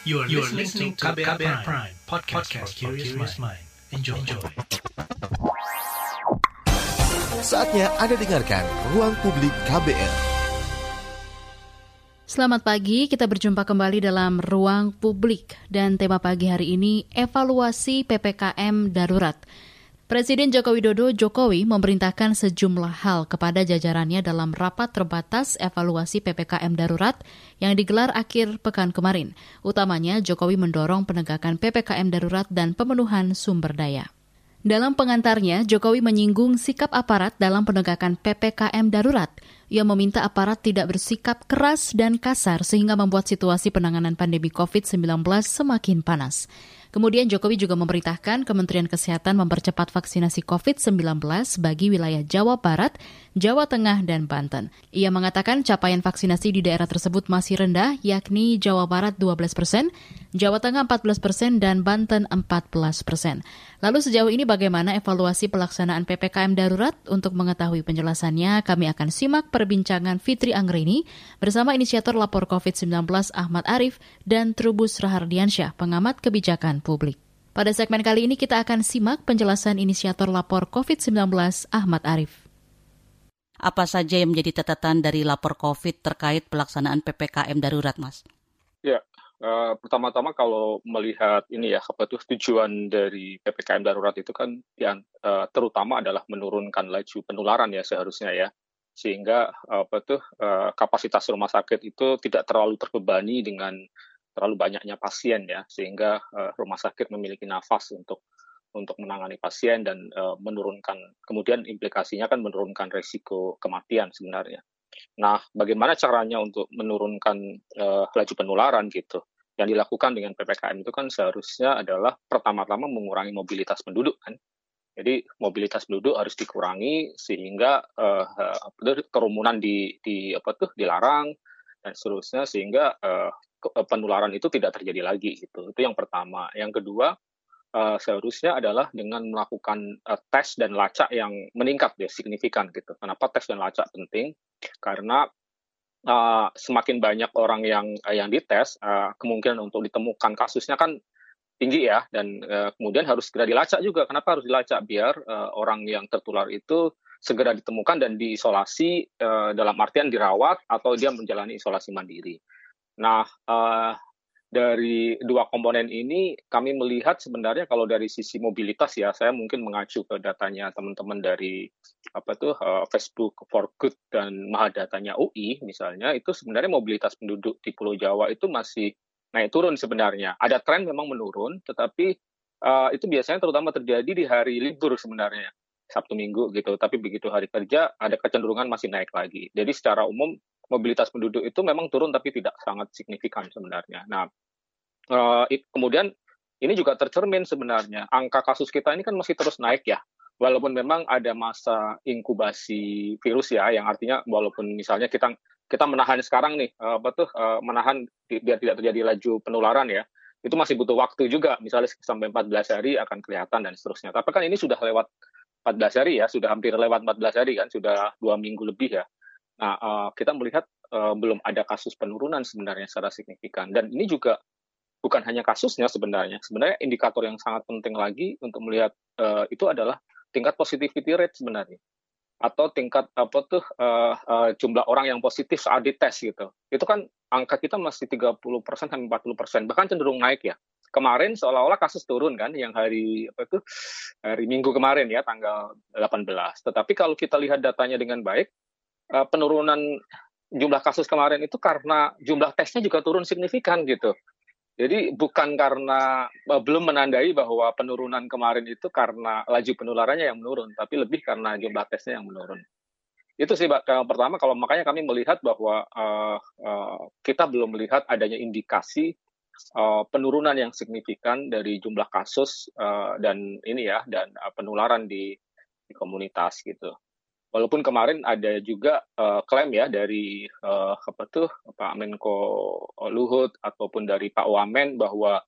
You are, you are listening to KBR, KBR Prime, Prime podcast, podcast for curious mind. Enjoy. Enjoy. Saatnya Anda dengarkan Ruang Publik KBR. Selamat pagi, kita berjumpa kembali dalam Ruang Publik. Dan tema pagi hari ini, evaluasi PPKM Darurat. Presiden Joko Widodo Jokowi memerintahkan sejumlah hal kepada jajarannya dalam rapat terbatas evaluasi PPKM darurat yang digelar akhir pekan kemarin. Utamanya Jokowi mendorong penegakan PPKM darurat dan pemenuhan sumber daya. Dalam pengantarnya, Jokowi menyinggung sikap aparat dalam penegakan PPKM darurat. Ia meminta aparat tidak bersikap keras dan kasar sehingga membuat situasi penanganan pandemi COVID-19 semakin panas. Kemudian Jokowi juga memerintahkan Kementerian Kesehatan mempercepat vaksinasi COVID-19 bagi wilayah Jawa Barat, Jawa Tengah, dan Banten. Ia mengatakan capaian vaksinasi di daerah tersebut masih rendah, yakni Jawa Barat 12 persen, Jawa Tengah 14 persen, dan Banten 14 persen. Lalu sejauh ini bagaimana evaluasi pelaksanaan PPKM darurat? Untuk mengetahui penjelasannya, kami akan simak perbincangan Fitri Anggreni bersama inisiator lapor COVID-19 Ahmad Arif dan Trubus Rahardiansyah, pengamat kebijakan publik. Pada segmen kali ini kita akan simak penjelasan inisiator lapor COVID-19 Ahmad Arif. Apa saja yang menjadi catatan dari lapor COVID terkait pelaksanaan PPKM darurat, Mas? Ya, Uh, pertama-tama kalau melihat ini ya apa tuh tujuan dari ppkm darurat itu kan yang uh, terutama adalah menurunkan laju penularan ya seharusnya ya sehingga apa tuh uh, kapasitas rumah sakit itu tidak terlalu terbebani dengan terlalu banyaknya pasien ya sehingga uh, rumah sakit memiliki nafas untuk untuk menangani pasien dan uh, menurunkan kemudian implikasinya kan menurunkan resiko kematian sebenarnya. Nah, bagaimana caranya untuk menurunkan uh, laju penularan gitu? Yang dilakukan dengan PPKM itu kan seharusnya adalah pertama-tama mengurangi mobilitas penduduk kan. Jadi mobilitas penduduk harus dikurangi sehingga uh, kerumunan di, di apa tuh dilarang dan seterusnya sehingga uh, penularan itu tidak terjadi lagi gitu. Itu yang pertama. Yang kedua uh, seharusnya adalah dengan melakukan uh, tes dan lacak yang meningkat ya signifikan gitu. Kenapa tes dan lacak penting? Karena uh, semakin banyak orang yang uh, yang dites, uh, kemungkinan untuk ditemukan kasusnya kan tinggi ya, dan uh, kemudian harus segera dilacak juga. Kenapa harus dilacak? Biar uh, orang yang tertular itu segera ditemukan dan diisolasi uh, dalam artian dirawat atau dia menjalani isolasi mandiri. Nah, uh, dari dua komponen ini kami melihat sebenarnya kalau dari sisi mobilitas ya saya mungkin mengacu ke datanya teman-teman dari apa tuh uh, Facebook for Good dan Mahadatanya UI misalnya itu sebenarnya mobilitas penduduk di Pulau Jawa itu masih naik turun sebenarnya. Ada tren memang menurun tetapi uh, itu biasanya terutama terjadi di hari libur sebenarnya. Sabtu Minggu gitu. Tapi begitu hari kerja ada kecenderungan masih naik lagi. Jadi secara umum mobilitas penduduk itu memang turun tapi tidak sangat signifikan sebenarnya. Nah, uh, kemudian ini juga tercermin sebenarnya angka kasus kita ini kan masih terus naik ya. Walaupun memang ada masa inkubasi virus ya, yang artinya walaupun misalnya kita kita menahan sekarang nih, apa tuh uh, menahan biar tidak terjadi laju penularan ya, itu masih butuh waktu juga, misalnya sampai 14 hari akan kelihatan dan seterusnya. Tapi kan ini sudah lewat 14 hari ya, sudah hampir lewat 14 hari kan, sudah dua minggu lebih ya. Nah, uh, kita melihat uh, belum ada kasus penurunan sebenarnya secara signifikan. Dan ini juga bukan hanya kasusnya sebenarnya. Sebenarnya indikator yang sangat penting lagi untuk melihat uh, itu adalah tingkat positivity rate sebenarnya atau tingkat apa tuh uh, uh, jumlah orang yang positif saat dites gitu. Itu kan angka kita masih 30% sampai 40%, bahkan cenderung naik ya. Kemarin seolah-olah kasus turun kan yang hari apa itu hari Minggu kemarin ya tanggal 18. Tetapi kalau kita lihat datanya dengan baik, uh, penurunan jumlah kasus kemarin itu karena jumlah tesnya juga turun signifikan gitu. Jadi bukan karena uh, belum menandai bahwa penurunan kemarin itu karena laju penularannya yang menurun, tapi lebih karena jumlah tesnya yang menurun. Itu sih yang pertama kalau makanya kami melihat bahwa uh, uh, kita belum melihat adanya indikasi uh, penurunan yang signifikan dari jumlah kasus uh, dan ini ya dan uh, penularan di, di komunitas gitu. Walaupun kemarin ada juga uh, klaim ya dari uh, apa tuh Pak Menko Luhut ataupun dari Pak Wamen bahwa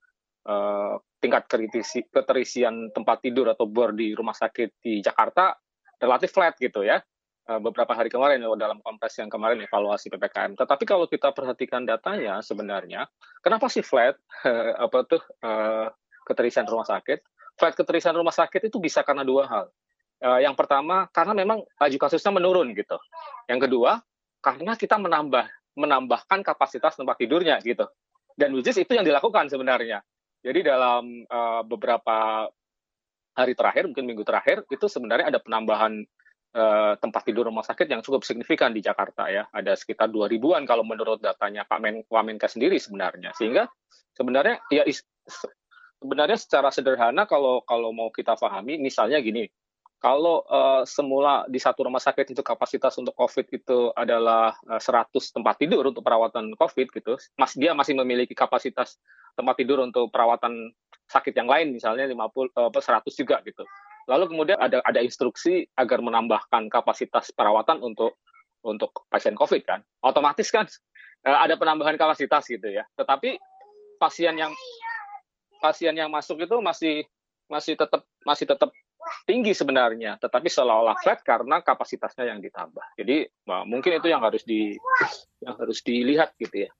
uh, tingkat kritisi, keterisian tempat tidur atau bor di rumah sakit di Jakarta relatif flat gitu ya. beberapa hari kemarin dalam kompres yang kemarin evaluasi ppkm. Tetapi kalau kita perhatikan datanya sebenarnya, kenapa sih flat apa tuh uh, keterisian rumah sakit? Flat keterisian rumah sakit itu bisa karena dua hal. Uh, yang pertama karena memang laju kasusnya menurun gitu. Yang kedua karena kita menambah menambahkan kapasitas tempat tidurnya gitu. Dan which itu yang dilakukan sebenarnya. Jadi dalam uh, beberapa hari terakhir, mungkin minggu terakhir, itu sebenarnya ada penambahan uh, tempat tidur rumah sakit yang cukup signifikan di Jakarta ya. Ada sekitar 2 ribuan kalau menurut datanya Pak Men Wamenkes sendiri sebenarnya. Sehingga sebenarnya ya is, sebenarnya secara sederhana kalau kalau mau kita pahami misalnya gini. Kalau uh, semula di satu rumah sakit itu kapasitas untuk COVID itu adalah uh, 100 tempat tidur untuk perawatan COVID gitu, mas dia masih memiliki kapasitas tempat tidur untuk perawatan sakit yang lain misalnya 50 uh, 100 juga gitu. Lalu kemudian ada ada instruksi agar menambahkan kapasitas perawatan untuk untuk pasien COVID kan. Otomatis kan uh, ada penambahan kapasitas gitu ya. Tetapi pasien yang pasien yang masuk itu masih masih tetap masih tetap tinggi sebenarnya, tetapi seolah-olah flat karena kapasitasnya yang ditambah. Jadi mungkin itu yang harus di yang harus dilihat gitu ya.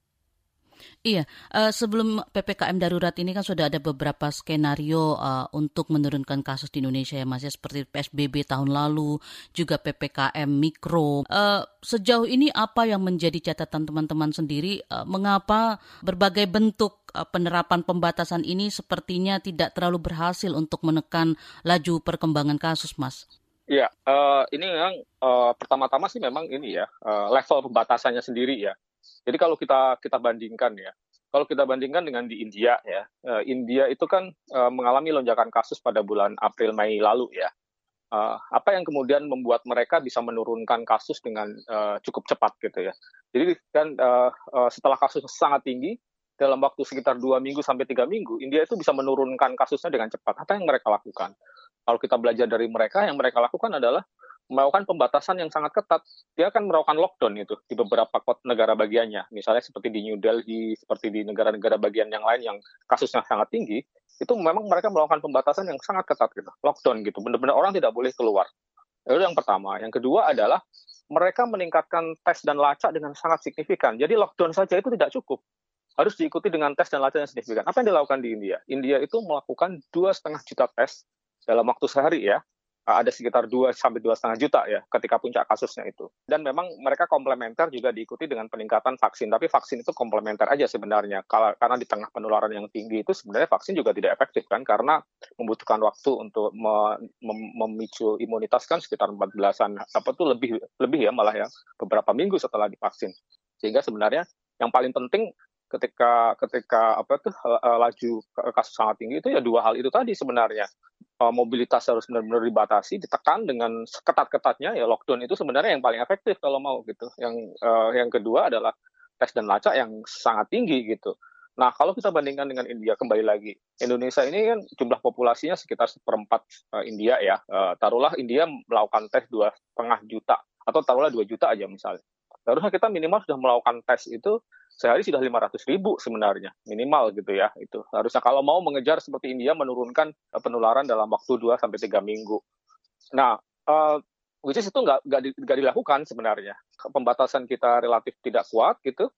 Iya, uh, sebelum PPKM darurat ini kan sudah ada beberapa skenario uh, untuk menurunkan kasus di Indonesia ya Mas ya seperti PSBB tahun lalu, juga PPKM mikro. Uh, sejauh ini apa yang menjadi catatan teman-teman sendiri uh, mengapa berbagai bentuk uh, penerapan pembatasan ini sepertinya tidak terlalu berhasil untuk menekan laju perkembangan kasus, Mas? Iya, uh, ini memang uh, pertama-tama sih memang ini ya uh, level pembatasannya sendiri ya jadi kalau kita kita bandingkan ya, kalau kita bandingkan dengan di India ya, uh, India itu kan uh, mengalami lonjakan kasus pada bulan April Mei lalu ya. Uh, apa yang kemudian membuat mereka bisa menurunkan kasus dengan cukup cepat gitu ya. Jadi kan setelah kasus sangat tinggi dalam waktu sekitar dua minggu sampai tiga minggu, India itu bisa menurunkan kasusnya dengan cepat. Apa yang mereka lakukan? Kalau kita belajar dari mereka, yang mereka lakukan adalah melakukan pembatasan yang sangat ketat. Dia akan melakukan lockdown itu di beberapa kota negara bagiannya. Misalnya seperti di New Delhi, seperti di negara-negara bagian yang lain yang kasusnya sangat tinggi, itu memang mereka melakukan pembatasan yang sangat ketat gitu. Lockdown gitu. Benar-benar orang tidak boleh keluar. Itu yang pertama. Yang kedua adalah mereka meningkatkan tes dan lacak dengan sangat signifikan. Jadi lockdown saja itu tidak cukup. Harus diikuti dengan tes dan lacak yang signifikan. Apa yang dilakukan di India? India itu melakukan dua setengah juta tes dalam waktu sehari ya ada sekitar 2 sampai dua setengah juta ya ketika puncak kasusnya itu. Dan memang mereka komplementer juga diikuti dengan peningkatan vaksin. Tapi vaksin itu komplementer aja sebenarnya. Karena di tengah penularan yang tinggi itu sebenarnya vaksin juga tidak efektif kan karena membutuhkan waktu untuk memicu imunitas kan sekitar 14-an apa tuh lebih lebih ya malah ya beberapa minggu setelah divaksin. Sehingga sebenarnya yang paling penting ketika ketika apa tuh uh, laju kasus sangat tinggi itu ya dua hal itu tadi sebenarnya mobilitas harus benar-benar dibatasi ditekan dengan ketat-ketatnya ya lockdown itu sebenarnya yang paling efektif kalau mau gitu. Yang uh, yang kedua adalah tes dan lacak yang sangat tinggi gitu. Nah kalau kita bandingkan dengan India kembali lagi Indonesia ini kan jumlah populasinya sekitar seperempat uh, India ya. Uh, taruhlah India melakukan tes dua setengah juta atau taruhlah dua juta aja misalnya. Harusnya kita minimal sudah melakukan tes itu sehari sudah 500 ribu sebenarnya minimal gitu ya itu. Harusnya kalau mau mengejar seperti India menurunkan eh, penularan dalam waktu 2 sampai tiga minggu. Nah, uh, which is itu nggak nggak dilakukan sebenarnya. Pembatasan kita relatif tidak kuat gitu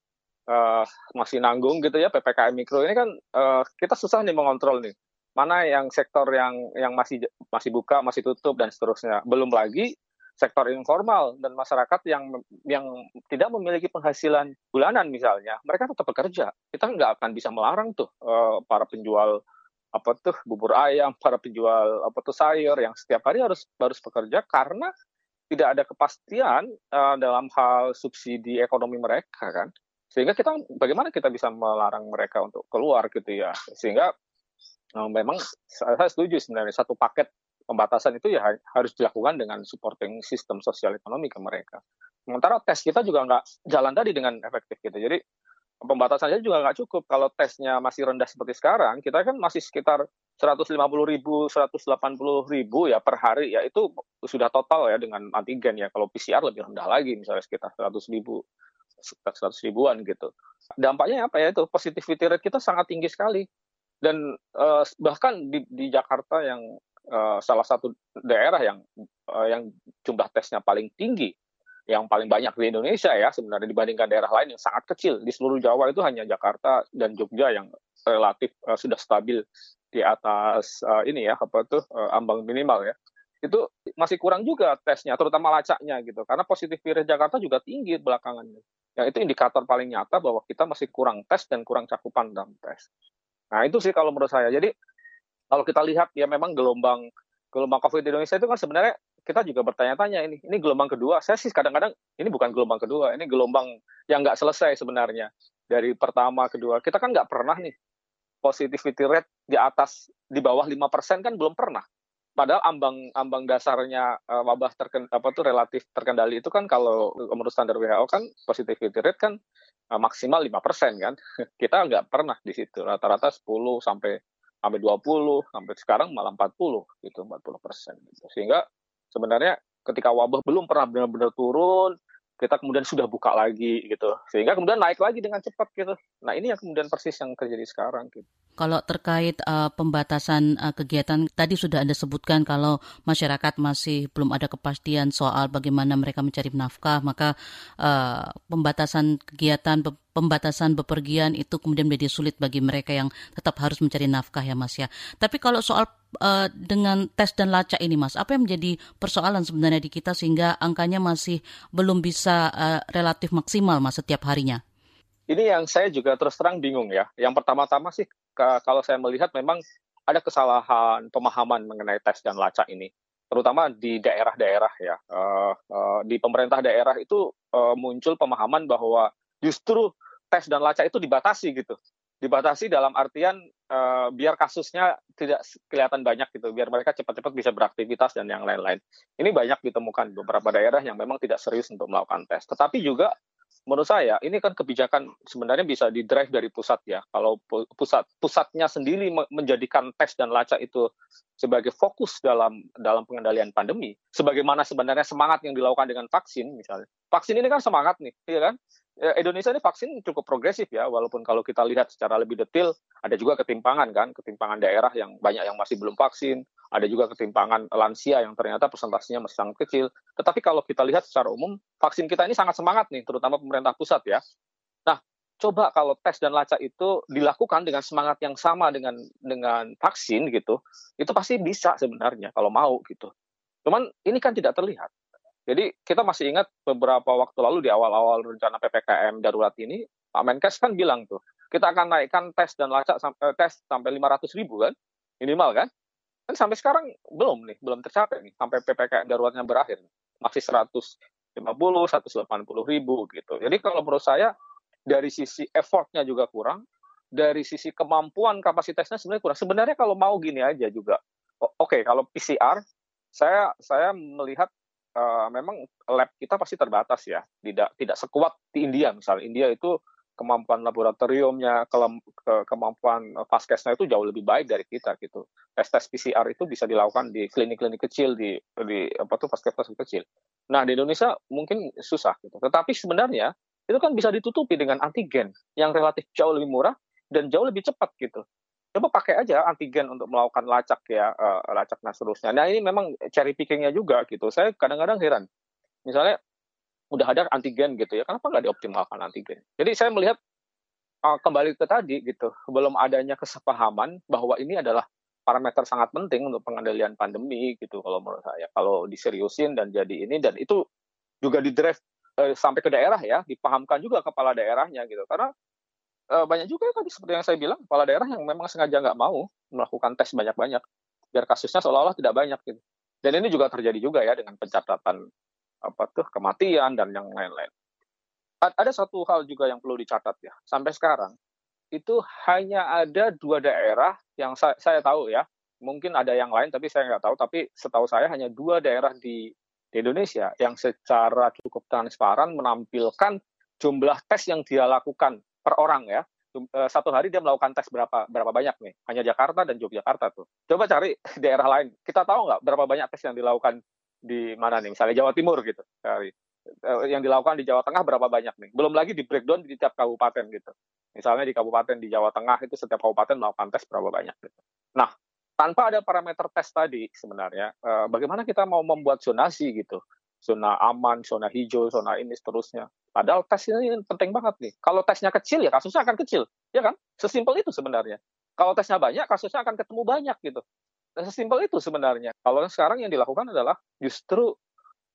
uh, masih nanggung gitu ya ppkm mikro ini kan uh, kita susah nih mengontrol nih. Mana yang sektor yang yang masih masih buka masih tutup dan seterusnya. Belum lagi sektor informal dan masyarakat yang yang tidak memiliki penghasilan bulanan misalnya, mereka tetap bekerja. Kita nggak akan bisa melarang tuh uh, para penjual apa tuh bubur ayam, para penjual apa tuh sayur yang setiap hari harus harus bekerja karena tidak ada kepastian uh, dalam hal subsidi ekonomi mereka kan. Sehingga kita bagaimana kita bisa melarang mereka untuk keluar gitu ya. Sehingga uh, memang saya setuju sebenarnya satu paket pembatasan itu ya harus dilakukan dengan supporting sistem sosial ekonomi ke mereka. Sementara tes kita juga nggak jalan tadi dengan efektif gitu. Jadi pembatasan saja juga nggak cukup. Kalau tesnya masih rendah seperti sekarang, kita kan masih sekitar 150 ribu, 180 ribu ya per hari ya itu sudah total ya dengan antigen ya. Kalau PCR lebih rendah lagi misalnya sekitar 100 ribu, sekitar 100 ribuan gitu. Dampaknya apa ya itu positivity rate kita sangat tinggi sekali dan uh, bahkan di, di Jakarta yang uh, salah satu daerah yang uh, yang jumlah tesnya paling tinggi, yang paling banyak di Indonesia ya sebenarnya dibandingkan daerah lain yang sangat kecil. Di seluruh Jawa itu hanya Jakarta dan Jogja yang relatif uh, sudah stabil di atas uh, ini ya apa tuh uh, ambang minimal ya itu masih kurang juga tesnya, terutama lacaknya gitu. Karena positif rate Jakarta juga tinggi belakangan. Ya itu indikator paling nyata bahwa kita masih kurang tes dan kurang cakupan dalam tes. Nah itu sih kalau menurut saya. Jadi kalau kita lihat ya memang gelombang gelombang COVID di Indonesia itu kan sebenarnya kita juga bertanya-tanya ini ini gelombang kedua. Saya sih kadang-kadang ini bukan gelombang kedua, ini gelombang yang nggak selesai sebenarnya dari pertama kedua. Kita kan nggak pernah nih positivity rate di atas di bawah lima persen kan belum pernah padahal ambang ambang dasarnya uh, wabah terken, apa tuh relatif terkendali itu kan kalau menurut standar WHO kan positivity rate kan uh, maksimal 5% kan. Kita nggak pernah di situ. Rata-rata 10 sampai sampai 20 sampai sekarang malah 40 gitu 40 persen gitu. Sehingga sebenarnya ketika wabah belum pernah benar-benar turun kita kemudian sudah buka lagi gitu. Sehingga kemudian naik lagi dengan cepat gitu. Nah ini yang kemudian persis yang terjadi sekarang gitu kalau terkait uh, pembatasan uh, kegiatan tadi sudah anda sebutkan kalau masyarakat masih belum ada kepastian soal bagaimana mereka mencari nafkah maka uh, pembatasan kegiatan pembatasan bepergian itu kemudian menjadi sulit bagi mereka yang tetap harus mencari nafkah ya Mas ya. Tapi kalau soal uh, dengan tes dan lacak ini Mas, apa yang menjadi persoalan sebenarnya di kita sehingga angkanya masih belum bisa uh, relatif maksimal Mas setiap harinya? Ini yang saya juga terus terang bingung ya. Yang pertama-tama sih kalau saya melihat memang ada kesalahan pemahaman mengenai tes dan lacak ini. Terutama di daerah-daerah ya. Uh, uh, di pemerintah daerah itu uh, muncul pemahaman bahwa justru tes dan lacak itu dibatasi gitu. Dibatasi dalam artian biar kasusnya tidak kelihatan banyak gitu. Biar mereka cepat-cepat bisa beraktivitas dan yang lain-lain. Ini banyak ditemukan di beberapa daerah yang memang tidak serius untuk melakukan tes. Tetapi juga menurut saya ini kan kebijakan sebenarnya bisa di drive dari pusat ya. Kalau pusat pusatnya sendiri menjadikan tes dan lacak itu sebagai fokus dalam dalam pengendalian pandemi sebagaimana sebenarnya semangat yang dilakukan dengan vaksin misalnya. Vaksin ini kan semangat nih iya kan? Ya, Indonesia ini vaksin cukup progresif ya, walaupun kalau kita lihat secara lebih detail ada juga ketimpangan kan, ketimpangan daerah yang banyak yang masih belum vaksin, ada juga ketimpangan lansia yang ternyata persentasenya masih sangat kecil. Tetapi kalau kita lihat secara umum, vaksin kita ini sangat semangat nih, terutama pemerintah pusat ya. Nah, coba kalau tes dan lacak itu dilakukan dengan semangat yang sama dengan dengan vaksin gitu, itu pasti bisa sebenarnya kalau mau gitu. Cuman ini kan tidak terlihat. Jadi kita masih ingat beberapa waktu lalu di awal-awal rencana PPKM darurat ini, Pak Menkes kan bilang tuh, kita akan naikkan tes dan lacak sampai eh, tes sampai 500 ribu kan, minimal kan. Kan sampai sekarang belum nih, belum tercapai nih, sampai PPKM daruratnya berakhir. Masih 150, 180 ribu gitu. Jadi kalau menurut saya, dari sisi effortnya juga kurang, dari sisi kemampuan kapasitasnya sebenarnya kurang. Sebenarnya kalau mau gini aja juga, oke okay, kalau PCR, saya saya melihat uh, memang lab kita pasti terbatas ya, tidak tidak sekuat di India misalnya. India itu kemampuan laboratoriumnya, ke, ke, kemampuan vaskesnya itu jauh lebih baik dari kita gitu. Tes tes PCR itu bisa dilakukan di klinik-klinik kecil di di apa tuh vaskes kecil. Nah di Indonesia mungkin susah gitu. Tetapi sebenarnya itu kan bisa ditutupi dengan antigen yang relatif jauh lebih murah dan jauh lebih cepat gitu coba pakai aja antigen untuk melakukan lacak ya uh, lacak dan seterusnya. Nah ini memang cherry pickingnya juga gitu. Saya kadang-kadang heran. Misalnya udah ada antigen gitu ya, kenapa nggak dioptimalkan antigen? Jadi saya melihat uh, kembali ke tadi gitu, belum adanya kesepahaman bahwa ini adalah parameter sangat penting untuk pengendalian pandemi gitu kalau menurut saya. Kalau diseriusin dan jadi ini dan itu juga di drive uh, sampai ke daerah ya, dipahamkan juga kepala daerahnya gitu. Karena banyak juga tadi seperti yang saya bilang kepala daerah yang memang sengaja nggak mau melakukan tes banyak-banyak biar kasusnya seolah-olah tidak banyak gitu. Dan ini juga terjadi juga ya dengan pencatatan apa tuh kematian dan yang lain-lain. Ada satu hal juga yang perlu dicatat ya. Sampai sekarang itu hanya ada dua daerah yang saya, saya tahu ya. Mungkin ada yang lain tapi saya nggak tahu. Tapi setahu saya hanya dua daerah di, di Indonesia yang secara cukup transparan menampilkan jumlah tes yang dia lakukan per orang ya. Eh, satu hari dia melakukan tes berapa berapa banyak nih. Hanya Jakarta dan Yogyakarta tuh. Coba cari daerah lain. Kita tahu nggak berapa banyak tes yang dilakukan di mana nih? Misalnya Jawa Timur gitu cari. Eh, yang dilakukan di Jawa Tengah berapa banyak nih? Belum lagi di breakdown di tiap kabupaten gitu. Misalnya di kabupaten di Jawa Tengah itu setiap kabupaten melakukan tes berapa banyak gitu. Nah tanpa ada parameter tes tadi sebenarnya, uh, bagaimana kita mau membuat zonasi gitu, zona aman, zona hijau, zona ini seterusnya. Padahal tes ini penting banget nih. Kalau tesnya kecil ya kasusnya akan kecil, ya kan? Sesimpel itu sebenarnya. Kalau tesnya banyak, kasusnya akan ketemu banyak gitu. Sesimpel itu sebenarnya. Kalau sekarang yang dilakukan adalah justru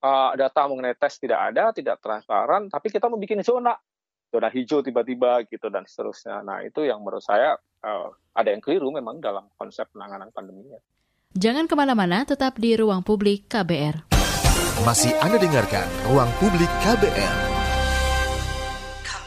uh, data mengenai tes tidak ada, tidak transparan, tapi kita membuat zona, zona hijau tiba-tiba gitu dan seterusnya. Nah itu yang menurut saya uh, ada yang keliru memang dalam konsep penanganan pandeminya. Jangan ke mana-mana, tetap di ruang publik KBR. Masih Anda dengarkan ruang publik KBR.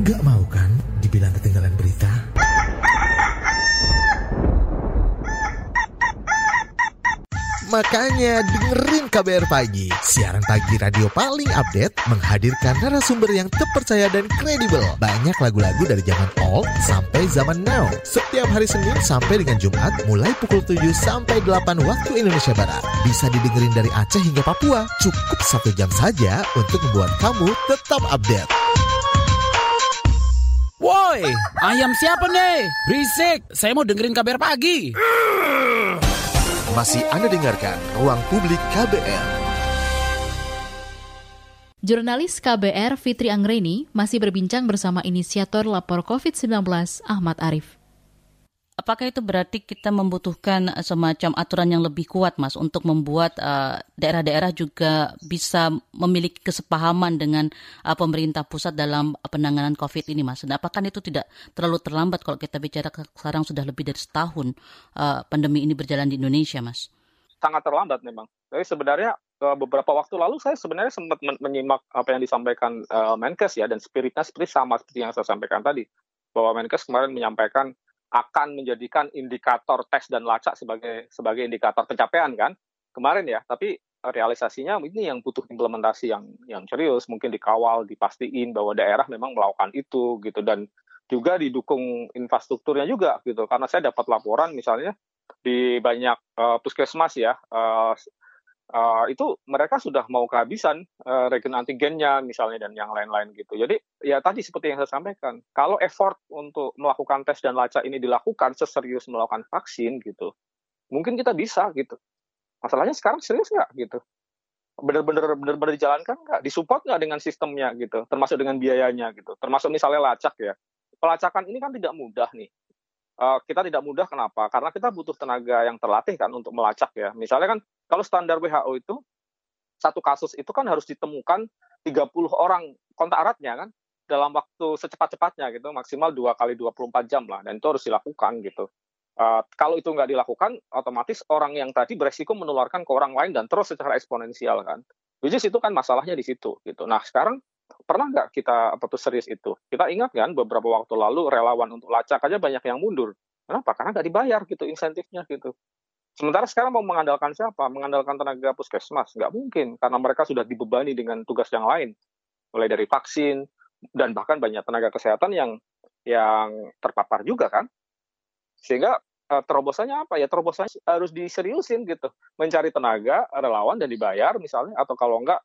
Gak mau kan dibilang ketinggalan berita? Makanya dengerin KBR Pagi, siaran pagi radio paling update menghadirkan narasumber yang terpercaya dan kredibel. Banyak lagu-lagu dari zaman old sampai zaman now. Setiap hari Senin sampai dengan Jumat mulai pukul 7 sampai 8 waktu Indonesia Barat. Bisa didengerin dari Aceh hingga Papua. Cukup satu jam saja untuk membuat kamu tetap update. Woi, ayam siapa nih? Berisik, saya mau dengerin kabar pagi. Masih Anda dengarkan Ruang Publik KBR. Jurnalis KBR Fitri Anggreni masih berbincang bersama inisiator lapor COVID-19 Ahmad Arif. Apakah itu berarti kita membutuhkan eh, semacam aturan yang lebih kuat, Mas, untuk membuat daerah daerah-daerah juga bisa memiliki kesepahaman dengan uh, pemerintah pusat dalam penanganan COVID ini, Mas? Dan apakah itu tidak terlalu terlambat kalau kita bicara sekarang sudah lebih dari setahun uh, pandemi ini berjalan di Indonesia, Mas? Sangat terlambat memang. Jadi sebenarnya beberapa waktu lalu saya sebenarnya sempat menyimak apa yang disampaikan uh, Menkes ya dan spiritnya seperti sama seperti yang saya sampaikan tadi bahwa Menkes kemarin menyampaikan akan menjadikan indikator tes dan lacak sebagai sebagai indikator pencapaian kan? Kemarin ya tapi realisasinya ini yang butuh implementasi yang yang serius mungkin dikawal dipastiin bahwa daerah memang melakukan itu gitu. Dan juga didukung infrastrukturnya juga gitu. Karena saya dapat laporan misalnya di banyak uh, puskesmas ya uh, uh, itu mereka sudah mau kehabisan uh, regen antigennya misalnya dan yang lain-lain gitu. Jadi ya tadi seperti yang saya sampaikan, kalau effort untuk melakukan tes dan lacak ini dilakukan seserius melakukan vaksin gitu, mungkin kita bisa gitu. Masalahnya sekarang serius nggak gitu? Bener-bener bener-bener dijalankan nggak? Disupport nggak dengan sistemnya gitu? Termasuk dengan biayanya gitu? Termasuk misalnya lacak ya. Pelacakan ini kan tidak mudah nih. Uh, kita tidak mudah kenapa? Karena kita butuh tenaga yang terlatih kan untuk melacak ya. Misalnya kan kalau standar WHO itu satu kasus itu kan harus ditemukan 30 orang kontak eratnya kan dalam waktu secepat-cepatnya gitu maksimal dua kali 24 jam lah dan itu harus dilakukan gitu. Uh, kalau itu nggak dilakukan, otomatis orang yang tadi beresiko menularkan ke orang lain dan terus secara eksponensial kan. Which is itu kan masalahnya di situ gitu. Nah sekarang pernah nggak kita apa tuh serius itu? Kita ingat kan beberapa waktu lalu relawan untuk lacak aja banyak yang mundur. Kenapa? Karena nggak dibayar gitu insentifnya gitu. Sementara sekarang mau mengandalkan siapa? Mengandalkan tenaga puskesmas? Nggak mungkin, karena mereka sudah dibebani dengan tugas yang lain. Mulai dari vaksin, dan bahkan banyak tenaga kesehatan yang yang terpapar juga kan. Sehingga uh, terobosannya apa? Ya terobosannya harus diseriusin gitu. Mencari tenaga, relawan, dan dibayar misalnya. Atau kalau enggak,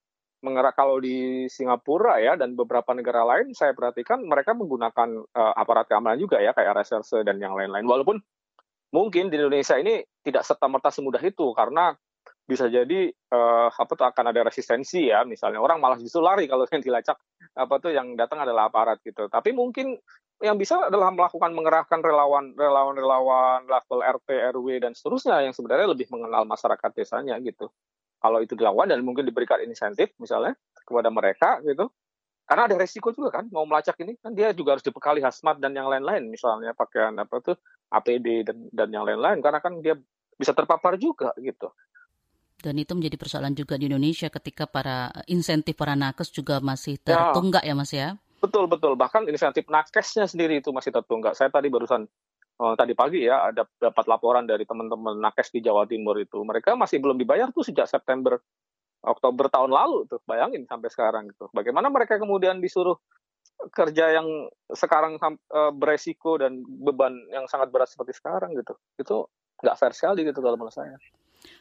mengerak kalau di Singapura ya dan beberapa negara lain saya perhatikan mereka menggunakan uh, aparat keamanan juga ya kayak reserse dan yang lain-lain. Walaupun mungkin di Indonesia ini tidak serta merta semudah itu karena bisa jadi uh, apa tuh akan ada resistensi ya. Misalnya orang malah justru lari kalau yang dilacak apa tuh yang datang adalah aparat gitu. Tapi mungkin yang bisa adalah melakukan mengerahkan relawan relawan relawan level RT RW dan seterusnya yang sebenarnya lebih mengenal masyarakat desanya gitu kalau itu dilakukan dan mungkin diberikan insentif misalnya kepada mereka gitu karena ada resiko juga kan mau melacak ini kan dia juga harus dibekali hazmat dan yang lain-lain misalnya pakaian apa tuh APD dan dan yang lain-lain karena kan dia bisa terpapar juga gitu. Dan itu menjadi persoalan juga di Indonesia ketika para insentif para nakes juga masih ya. tertunggak ya, ya Mas ya? Betul betul bahkan insentif nakesnya sendiri itu masih tertunggak. Saya tadi barusan uh, tadi pagi ya ada dapat laporan dari teman-teman nakes di Jawa Timur itu. Mereka masih belum dibayar tuh sejak September Oktober tahun lalu tuh. Bayangin sampai sekarang gitu. Bagaimana mereka kemudian disuruh kerja yang sekarang uh, beresiko dan beban yang sangat berat seperti sekarang gitu. Itu nggak fair sekali gitu kalau menurut saya.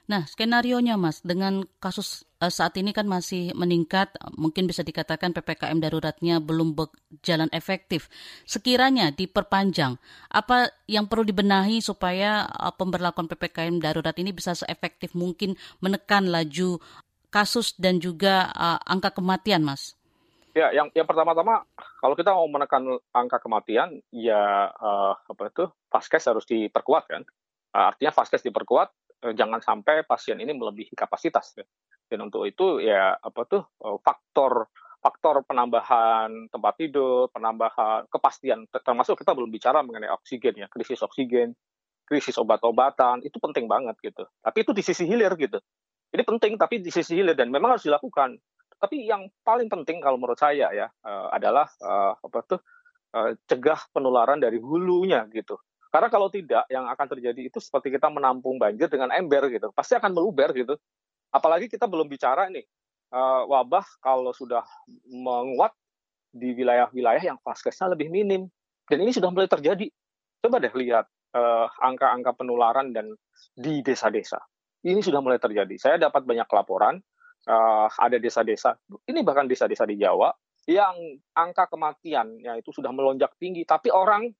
Nah, skenario nya Mas, dengan kasus saat ini kan masih meningkat, mungkin bisa dikatakan PPKM daruratnya belum berjalan efektif. Sekiranya diperpanjang, apa yang perlu dibenahi supaya uh, pemberlakuan PPKM darurat ini bisa seefektif mungkin menekan laju kasus dan juga uh, angka kematian, Mas? Ya, yang yang pertama-tama kalau kita mau menekan angka kematian, ya uh, apa itu, vaskes harus diperkuat kan. Uh, artinya vaskes diperkuat, Eh, jangan sampai pasien ini melebihi kapasitas. Ya. Dan untuk itu ya apa tuh eh, faktor faktor penambahan tempat tidur, penambahan kepastian, termasuk kita belum bicara mengenai oksigen ya, krisis oksigen, krisis obat-obatan, itu penting banget gitu. Tapi itu di sisi hilir gitu. Ini penting tapi di sisi hilir dan memang harus dilakukan. Tapi yang paling penting kalau menurut saya ya uh, adalah uh, apa tuh uh, cegah penularan dari hulunya gitu. Karena kalau tidak, yang akan terjadi itu seperti kita menampung banjir dengan ember gitu, pasti akan meluber gitu. Apalagi kita belum bicara nih uh, wabah kalau sudah menguat di wilayah-wilayah yang vaskesnya lebih minim, dan ini sudah mulai terjadi. Coba deh lihat uh, angka-angka penularan dan di desa-desa. Ini sudah mulai terjadi. Saya dapat banyak laporan uh, ada desa-desa, ini bahkan desa-desa di Jawa yang angka kematian ya itu sudah melonjak tinggi, tapi orang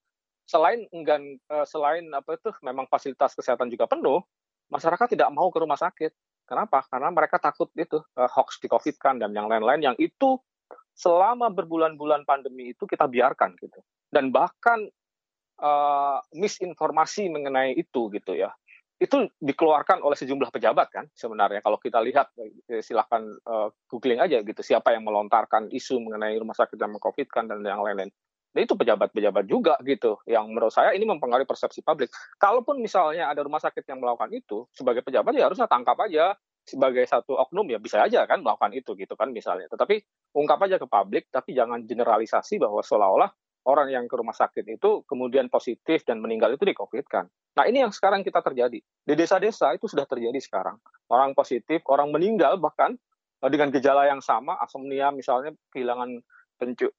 selain enggan uh, selain apa itu memang fasilitas kesehatan juga penuh, masyarakat tidak mau ke rumah sakit. Kenapa? Karena mereka takut itu uh, hoax di COVID kan dan yang lain-lain yang itu selama berbulan-bulan pandemi itu kita biarkan gitu. Dan bahkan uh, misinformasi mengenai itu gitu ya. Itu dikeluarkan oleh sejumlah pejabat kan sebenarnya kalau kita lihat silahkan uh, googling aja gitu siapa yang melontarkan isu mengenai rumah sakit yang mengcovid kan dan yang lain-lain itu pejabat-pejabat juga gitu yang menurut saya ini mempengaruhi persepsi publik. Kalaupun misalnya ada rumah sakit yang melakukan itu, sebagai pejabat ya harusnya tangkap aja sebagai satu oknum ya bisa aja kan melakukan itu gitu kan misalnya. Tetapi ungkap aja ke publik, tapi jangan generalisasi bahwa seolah-olah orang yang ke rumah sakit itu kemudian positif dan meninggal itu di COVID kan. Nah ini yang sekarang kita terjadi. Di desa-desa itu sudah terjadi sekarang. Orang positif, orang meninggal bahkan eh, dengan gejala yang sama, asomnia misalnya kehilangan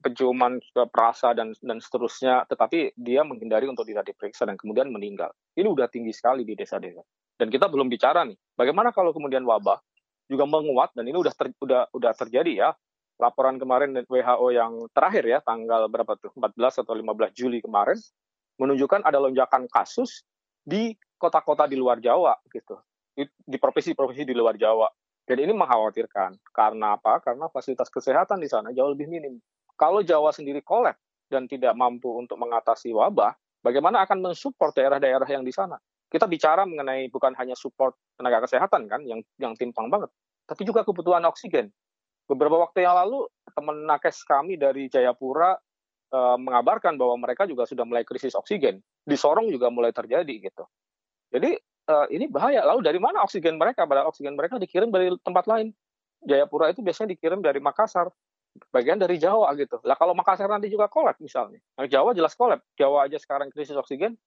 penciuman perasa dan dan seterusnya, tetapi dia menghindari untuk tidak diperiksa dan kemudian meninggal. Ini udah tinggi sekali di desa-desa. Dan kita belum bicara nih, bagaimana kalau kemudian wabah juga menguat dan ini udah ter, udah udah terjadi ya. Laporan kemarin WHO yang terakhir ya tanggal berapa tuh 14 atau 15 Juli kemarin menunjukkan ada lonjakan kasus di kota-kota di luar Jawa gitu. Di provinsi-provinsi di luar Jawa. Dan ini mengkhawatirkan. Karena apa? Karena fasilitas kesehatan di sana jauh lebih minim. Kalau Jawa sendiri kolap dan tidak mampu untuk mengatasi wabah, bagaimana akan mensupport daerah-daerah yang di sana? Kita bicara mengenai bukan hanya support tenaga kesehatan kan, yang yang timpang banget, tapi juga kebutuhan oksigen. Beberapa waktu yang lalu, teman nakes kami dari Jayapura e, mengabarkan bahwa mereka juga sudah mulai krisis oksigen. Di Sorong juga mulai terjadi gitu. Jadi uh, ini bahaya. Lalu dari mana oksigen mereka? Pada oksigen mereka dikirim dari tempat lain. Jayapura itu biasanya dikirim dari Makassar, bagian dari Jawa gitu. Lah kalau Makassar nanti juga kolab misalnya. Nah, Jawa jelas kolab. Jawa aja sekarang krisis oksigen.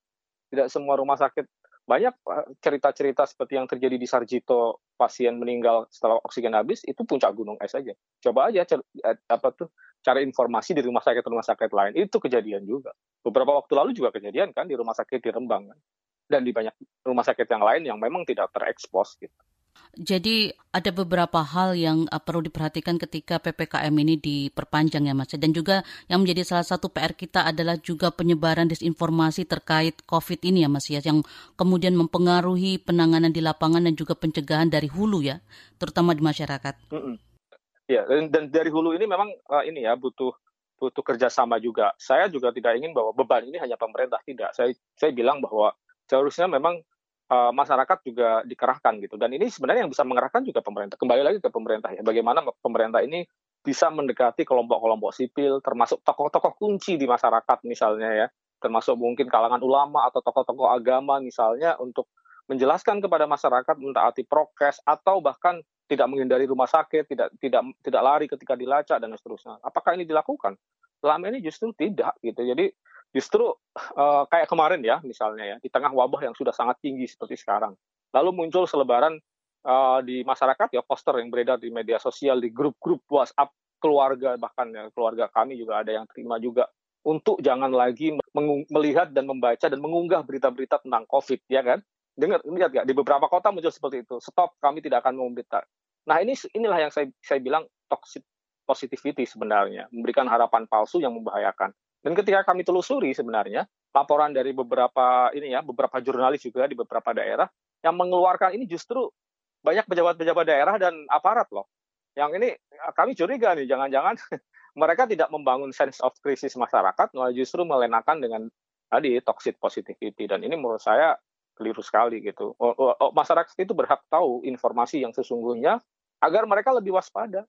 Tidak semua rumah sakit banyak eh, cerita-cerita seperti yang terjadi di Sarjito pasien meninggal setelah oksigen habis itu puncak gunung es aja. Coba aja eh, apa tuh cari informasi di rumah sakit rumah sakit lain itu kejadian juga. Beberapa waktu lalu juga kejadian kan di rumah sakit di Rembang kan dan di banyak rumah sakit yang lain yang memang tidak terekspos gitu. Jadi ada beberapa hal yang uh, perlu diperhatikan ketika PPKM ini diperpanjang ya Mas. Dan juga yang menjadi salah satu PR kita adalah juga penyebaran disinformasi terkait COVID ini ya Mas ya. Yang kemudian mempengaruhi penanganan di lapangan dan juga pencegahan dari hulu ya. Terutama di masyarakat. Mm -mm. Ya, dan, dan dari hulu ini memang uh, ini ya butuh butuh kerjasama juga. Saya juga tidak ingin bahwa beban ini hanya pemerintah tidak. Saya saya bilang bahwa seharusnya memang uh, masyarakat juga dikerahkan gitu. Dan ini sebenarnya yang bisa mengerahkan juga pemerintah. Kembali lagi ke pemerintah ya. Bagaimana pemerintah ini bisa mendekati kelompok-kelompok sipil, termasuk tokoh-tokoh kunci di masyarakat misalnya ya, termasuk mungkin kalangan ulama atau tokoh-tokoh agama misalnya untuk menjelaskan kepada masyarakat mentaati prokes atau bahkan tidak menghindari rumah sakit, tidak tidak tidak lari ketika dilacak dan seterusnya. Apakah ini dilakukan? Selama ini justru tidak gitu. Jadi Justru uh, kayak kemarin ya, misalnya ya, di tengah wabah yang sudah sangat tinggi seperti sekarang, lalu muncul selebaran uh, di masyarakat ya poster yang beredar di media sosial, di grup-grup WhatsApp keluarga bahkan ya keluarga kami juga ada yang terima juga untuk jangan lagi melihat dan membaca dan mengunggah berita-berita tentang COVID, ya kan? Dengar, lihat ya di beberapa kota muncul seperti itu. Stop, kami tidak akan memberita. Nah ini inilah yang saya saya bilang toxic positivity sebenarnya, memberikan harapan palsu yang membahayakan. Dan ketika kami telusuri sebenarnya laporan dari beberapa ini ya, beberapa jurnalis juga di beberapa daerah yang mengeluarkan ini justru banyak pejabat-pejabat daerah dan aparat loh. Yang ini kami curiga nih, jangan-jangan mereka tidak membangun sense of krisis masyarakat, malah justru melenakan dengan tadi toxic positivity. Dan ini menurut saya keliru sekali gitu. Masyarakat itu berhak tahu informasi yang sesungguhnya agar mereka lebih waspada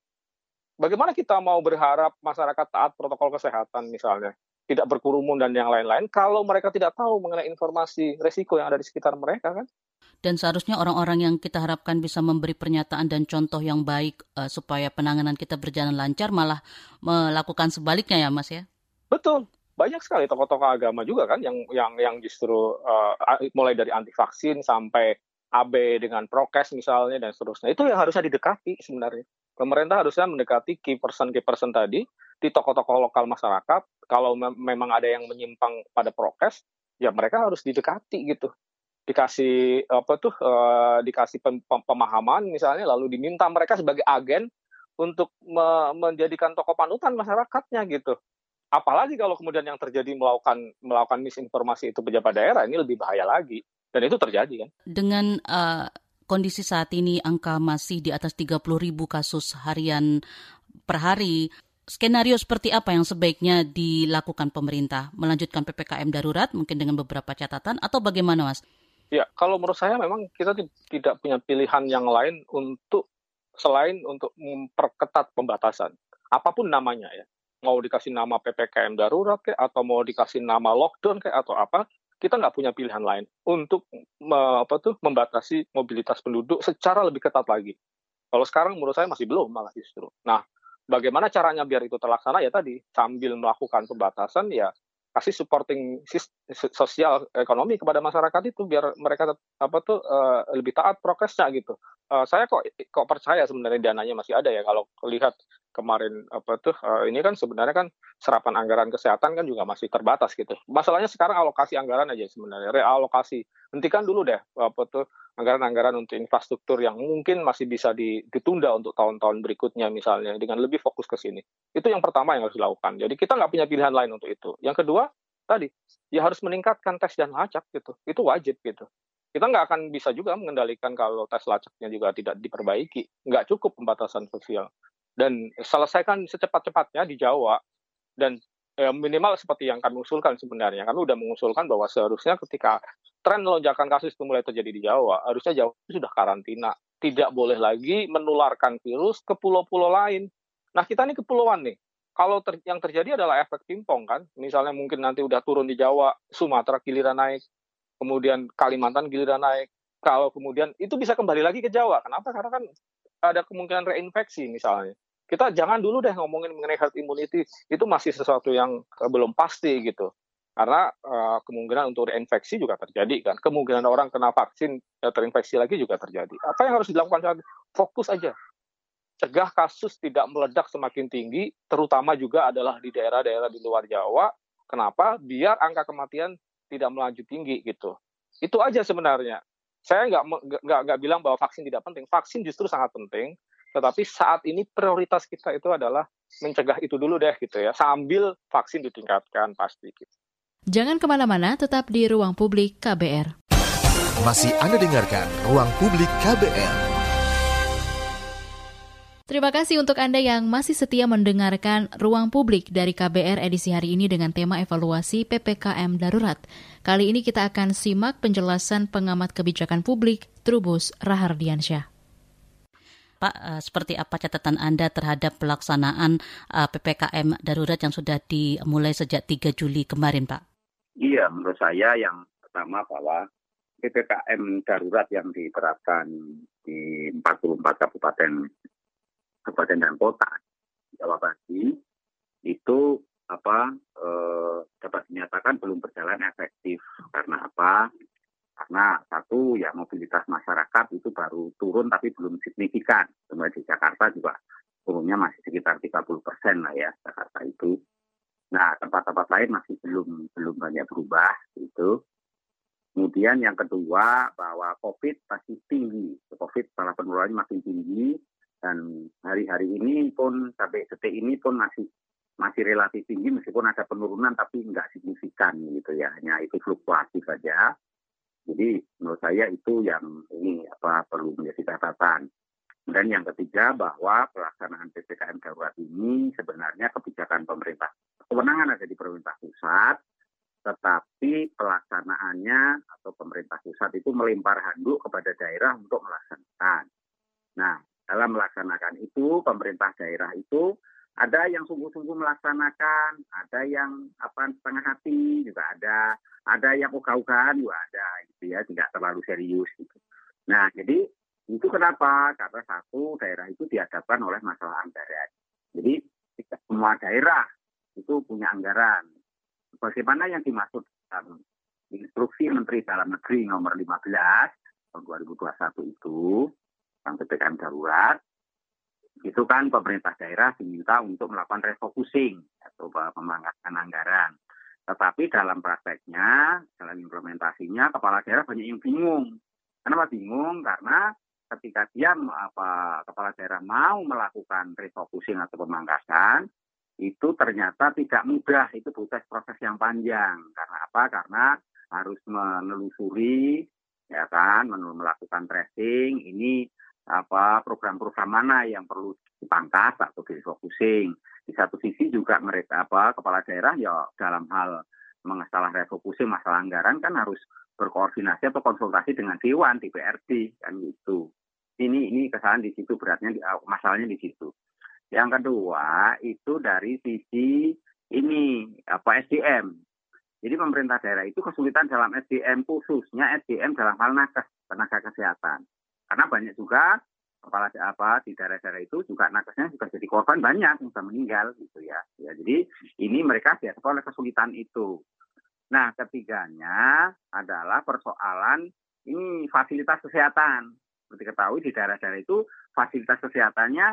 bagaimana kita mau berharap masyarakat taat protokol kesehatan misalnya, tidak berkerumun dan yang lain-lain kalau mereka tidak tahu mengenai informasi resiko yang ada di sekitar mereka kan? Dan seharusnya orang-orang yang kita harapkan bisa memberi pernyataan dan contoh yang baik uh, supaya penanganan kita berjalan lancar malah melakukan sebaliknya ya Mas ya? Betul. Banyak sekali tokoh-tokoh agama juga kan yang yang yang justru uh, mulai dari anti vaksin sampai AB dengan prokes misalnya dan seterusnya. Itu yang harusnya didekati sebenarnya pemerintah harusnya mendekati key person key person tadi di tokoh-tokoh lokal masyarakat. Kalau me memang ada yang menyimpang pada prokes, ya mereka harus didekati gitu. Dikasih apa tuh uh, dikasih pem pemahaman misalnya lalu diminta mereka sebagai agen untuk me menjadikan tokoh panutan masyarakatnya gitu. Apalagi kalau kemudian yang terjadi melakukan melakukan misinformasi itu pejabat daerah ini lebih bahaya lagi dan itu terjadi kan. Dengan uh, kondisi saat ini angka masih di atas 30 ribu kasus harian per hari. Skenario seperti apa yang sebaiknya dilakukan pemerintah? Melanjutkan PPKM darurat mungkin dengan beberapa catatan atau bagaimana Mas? Ya, kalau menurut saya memang kita tidak punya pilihan yang lain untuk selain untuk memperketat pembatasan. Apa pun namanya ya. Mau dikasih nama PPKM darurat kayak atau mau dikasih nama lockdown kayak atau apa, kita nggak punya pilihan lain untuk apa tuh membatasi mobilitas penduduk secara lebih ketat lagi. Kalau sekarang menurut saya masih belum malah justru. Nah, bagaimana caranya biar itu terlaksana ya tadi sambil melakukan pembatasan ya kasih supporting sosial ekonomi kepada masyarakat itu biar mereka apa tuh uh, lebih taat prokesnya gitu. Uh, saya kok kok percaya sebenarnya dananya masih ada ya kalau lihat kemarin apa tuh uh, ini kan sebenarnya kan serapan anggaran kesehatan kan juga masih terbatas gitu. Masalahnya sekarang alokasi anggaran aja sebenarnya realokasi. Hentikan dulu deh apa tuh anggaran-anggaran untuk infrastruktur yang mungkin masih bisa ditunda untuk tahun-tahun berikutnya misalnya dengan lebih fokus ke sini. Itu yang pertama yang harus dilakukan. Jadi kita nggak punya pilihan lain untuk itu. Yang kedua tadi ya harus meningkatkan tes dan lacak gitu. Itu wajib gitu kita nggak akan bisa juga mengendalikan kalau tes lacaknya juga tidak diperbaiki. Nggak cukup pembatasan sosial dan selesaikan secepat-cepatnya di Jawa. Dan eh, minimal seperti yang kami usulkan sebenarnya. Kami sudah mengusulkan bahwa seharusnya ketika tren lonjakan kasus itu mulai terjadi di Jawa harusnya Jawa sudah karantina. Tidak boleh lagi menularkan virus ke pulau-pulau lain. Nah kita ini kepulauan nih. Kalau ter yang terjadi adalah efek pingpong kan? Misalnya mungkin nanti udah turun di Jawa Sumatera giliran naik kemudian Kalimantan giliran naik. Kalau kemudian itu bisa kembali lagi ke Jawa. Kenapa? Karena kan ada kemungkinan reinfeksi misalnya kita jangan dulu deh ngomongin mengenai herd immunity. Itu masih sesuatu yang uh, belum pasti gitu. Karena uh, kemungkinan untuk reinfeksi juga terjadi kan. Kemungkinan orang kena vaksin uh, terinfeksi lagi juga terjadi. Apa yang harus dilakukan? Saat fokus aja. Cegah kasus tidak meledak semakin tinggi terutama juga adalah di daerah-daerah di luar Jawa. Kenapa? Biar angka kematian tidak melanjut tinggi gitu. Itu aja sebenarnya. Saya nggak nggak bilang bahwa vaksin tidak penting. Vaksin justru sangat penting tetapi saat ini prioritas kita itu adalah mencegah itu dulu deh gitu ya, sambil vaksin ditingkatkan pasti. Gitu. Jangan ke mana-mana, tetap di ruang publik KBR. Masih Anda dengarkan ruang publik KBR. Terima kasih untuk Anda yang masih setia mendengarkan Ruang Publik dari KBR edisi hari ini dengan tema evaluasi PPKM darurat. Kali ini kita akan simak penjelasan pengamat kebijakan publik Trubus Rahardiansyah. Pak, uh, seperti apa catatan Anda terhadap pelaksanaan eh, PPKM darurat yang sudah dimulai sejak 3 Juli kemarin, Pak? Iya, menurut saya yang pertama bahwa PPKM darurat yang diterapkan di 44 kabupaten kabupaten dan kota Jawa Barat itu apa eh, dapat dinyatakan belum berjalan efektif karena apa? Karena satu ya mobilitas masyarakat itu baru turun tapi belum signifikan. Kemudian di Jakarta juga turunnya masih sekitar 30 persen lah ya Jakarta itu. Nah tempat-tempat lain masih belum belum banyak berubah itu. Kemudian yang kedua bahwa COVID masih tinggi, COVID malah penularannya makin tinggi dan hari-hari ini pun sampai detik ini pun masih masih relatif tinggi meskipun ada penurunan tapi nggak signifikan gitu ya hanya itu fluktuasi saja jadi menurut saya itu yang ini apa perlu menjadi catatan dan yang ketiga bahwa pelaksanaan ppkm darurat ini sebenarnya kebijakan pemerintah kewenangan ada di pemerintah pusat tetapi pelaksanaannya atau pemerintah pusat itu melempar handuk kepada daerah untuk melaksanakan. Nah, dalam melaksanakan itu pemerintah daerah itu ada yang sungguh-sungguh melaksanakan, ada yang apa setengah hati juga ada, ada yang ogah-ogahan juga ada, gitu ya, tidak terlalu serius. Gitu. Nah, jadi itu kenapa? Karena satu daerah itu dihadapkan oleh masalah anggaran. Jadi tidak semua daerah itu punya anggaran. Bagaimana yang dimaksud dalam instruksi Menteri Dalam Negeri nomor 15 tahun 2021 itu tentang PPKM darurat itu kan pemerintah daerah diminta untuk melakukan refocusing atau pemangkasan anggaran. Tetapi dalam prakteknya, dalam implementasinya, kepala daerah banyak yang bingung. Kenapa bingung? Karena ketika dia apa kepala daerah mau melakukan refocusing atau pemangkasan, itu ternyata tidak mudah. Itu butuh proses yang panjang. Karena apa? Karena harus menelusuri, ya kan, melakukan tracing. Ini apa program-program mana yang perlu dipangkas atau refocusing. Di satu sisi juga mereka apa kepala daerah ya dalam hal mengasalah refocusing masalah anggaran kan harus berkoordinasi atau konsultasi dengan dewan DPRD kan gitu. Ini ini kesalahan di situ beratnya masalahnya di situ. Yang kedua itu dari sisi ini apa SDM. Jadi pemerintah daerah itu kesulitan dalam SDM khususnya SDM dalam hal nakes tenaga kesehatan. Karena banyak juga kepala apa di daerah-daerah itu juga nakesnya juga jadi korban banyak yang sudah meninggal gitu ya. ya jadi ini mereka dihadapi oleh kesulitan itu. Nah ketiganya adalah persoalan ini fasilitas kesehatan. Seperti ketahui di daerah-daerah itu fasilitas kesehatannya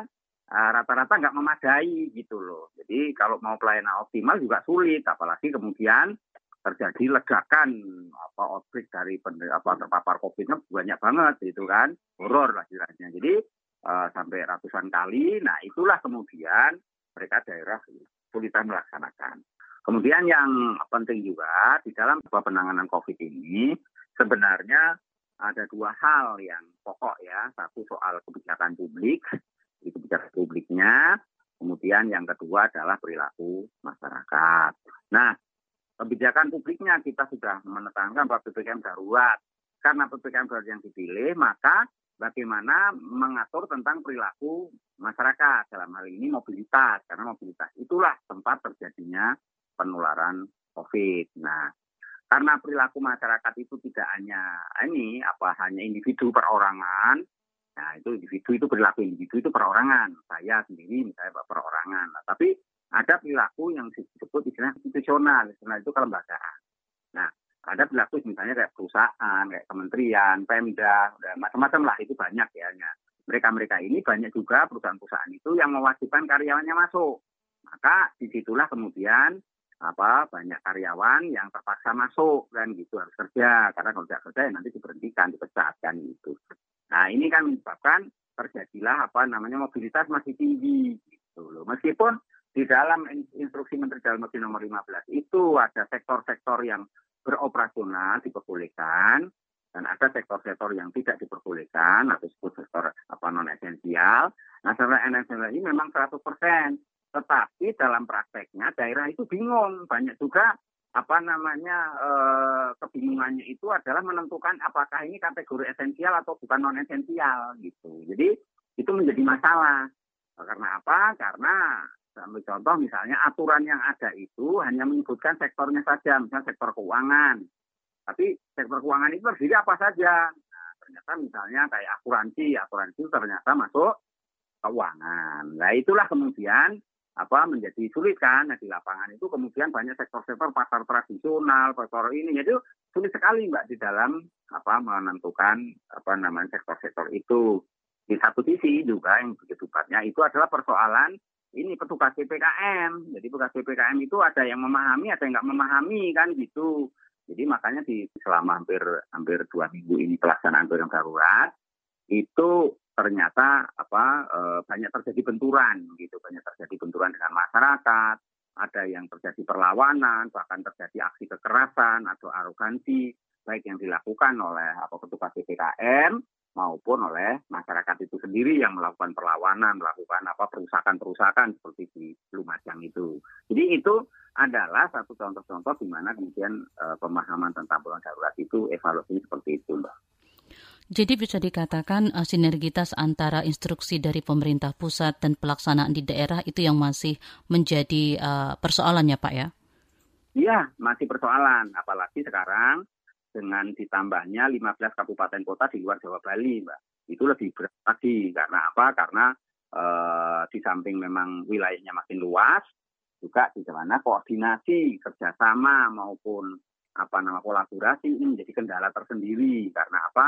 eh, rata-rata nggak memadai gitu loh. Jadi kalau mau pelayanan optimal juga sulit, apalagi kemudian terjadi ledakan apa outbreak dari apa terpapar COVID-nya banyak banget gitu kan. Horor lah istilahnya. Jadi uh, sampai ratusan kali nah itulah kemudian mereka daerah kesulitan melaksanakan. Kemudian yang penting juga di dalam penanganan COVID ini sebenarnya ada dua hal yang pokok ya. Satu soal kebijakan publik itu kebijakan publiknya. Kemudian yang kedua adalah perilaku masyarakat. Nah kebijakan publiknya kita sudah menetapkan bahwa PPKM darurat. Karena PPKM darurat yang dipilih, maka bagaimana mengatur tentang perilaku masyarakat dalam hal ini mobilitas karena mobilitas itulah tempat terjadinya penularan COVID. Nah, karena perilaku masyarakat itu tidak hanya ini apa hanya individu perorangan, nah itu individu itu perilaku individu itu perorangan. Saya sendiri misalnya perorangan, nah, tapi ada perilaku yang disebut istilah institusional, istilah itu kelembagaan. Nah, ada perilaku misalnya kayak perusahaan, kayak kementerian, pemda, macam-macam lah itu banyak ya. Mereka-mereka ini banyak juga perusahaan-perusahaan itu yang mewajibkan karyawannya masuk. Maka di situlah kemudian apa banyak karyawan yang terpaksa masuk kan gitu harus kerja karena kalau tidak kerja ya nanti diberhentikan dipecat kan gitu. Nah ini kan menyebabkan terjadilah apa namanya mobilitas masih tinggi gitu loh. Meskipun di dalam instruksi Menteri Dalam Negeri nomor 15 itu ada sektor-sektor yang beroperasional diperbolehkan dan ada sektor-sektor yang tidak diperbolehkan atau disebut sektor apa non esensial. Nah, secara esensial ini memang 100%. Tetapi dalam prakteknya daerah itu bingung. Banyak juga apa namanya eh, kebingungannya itu adalah menentukan apakah ini kategori esensial atau bukan non esensial gitu. Jadi itu menjadi masalah. Karena apa? Karena Ambil contoh misalnya aturan yang ada itu hanya menyebutkan sektornya saja, misalnya sektor keuangan. Tapi sektor keuangan itu terdiri apa saja? Nah, ternyata misalnya kayak asuransi, asuransi ternyata masuk keuangan. Nah itulah kemudian apa menjadi sulit kan nah, di lapangan itu kemudian banyak sektor-sektor pasar tradisional pasar ini jadi sulit sekali mbak di dalam apa menentukan apa namanya sektor-sektor itu di satu sisi juga yang begitu tepatnya itu adalah persoalan ini petugas PPKM jadi petugas PPKM itu ada yang memahami ada yang nggak memahami kan gitu. Jadi makanya di selama hampir hampir dua minggu ini pelaksanaan program darurat itu ternyata apa e, banyak terjadi benturan gitu. Banyak terjadi benturan dengan masyarakat ada yang terjadi perlawanan bahkan terjadi aksi kekerasan atau arogansi baik yang dilakukan oleh apa petugas PPKM maupun oleh masyarakat itu sendiri yang melakukan perlawanan melakukan apa perusakan-perusakan seperti di Lumajang itu jadi itu adalah satu contoh-contoh di mana kemudian e, pemahaman tentang bulan darurat itu evaluasi seperti itu mbak. Jadi bisa dikatakan uh, sinergitas antara instruksi dari pemerintah pusat dan pelaksanaan di daerah itu yang masih menjadi uh, persoalan ya Pak ya? Iya, masih persoalan. Apalagi sekarang dengan ditambahnya 15 kabupaten kota di luar Jawa Bali, Mbak. Itu lebih berat lagi. Karena apa? Karena uh, di samping memang wilayahnya makin luas, juga di mana koordinasi, kerjasama maupun apa nama kolaborasi ini menjadi kendala tersendiri. Karena apa?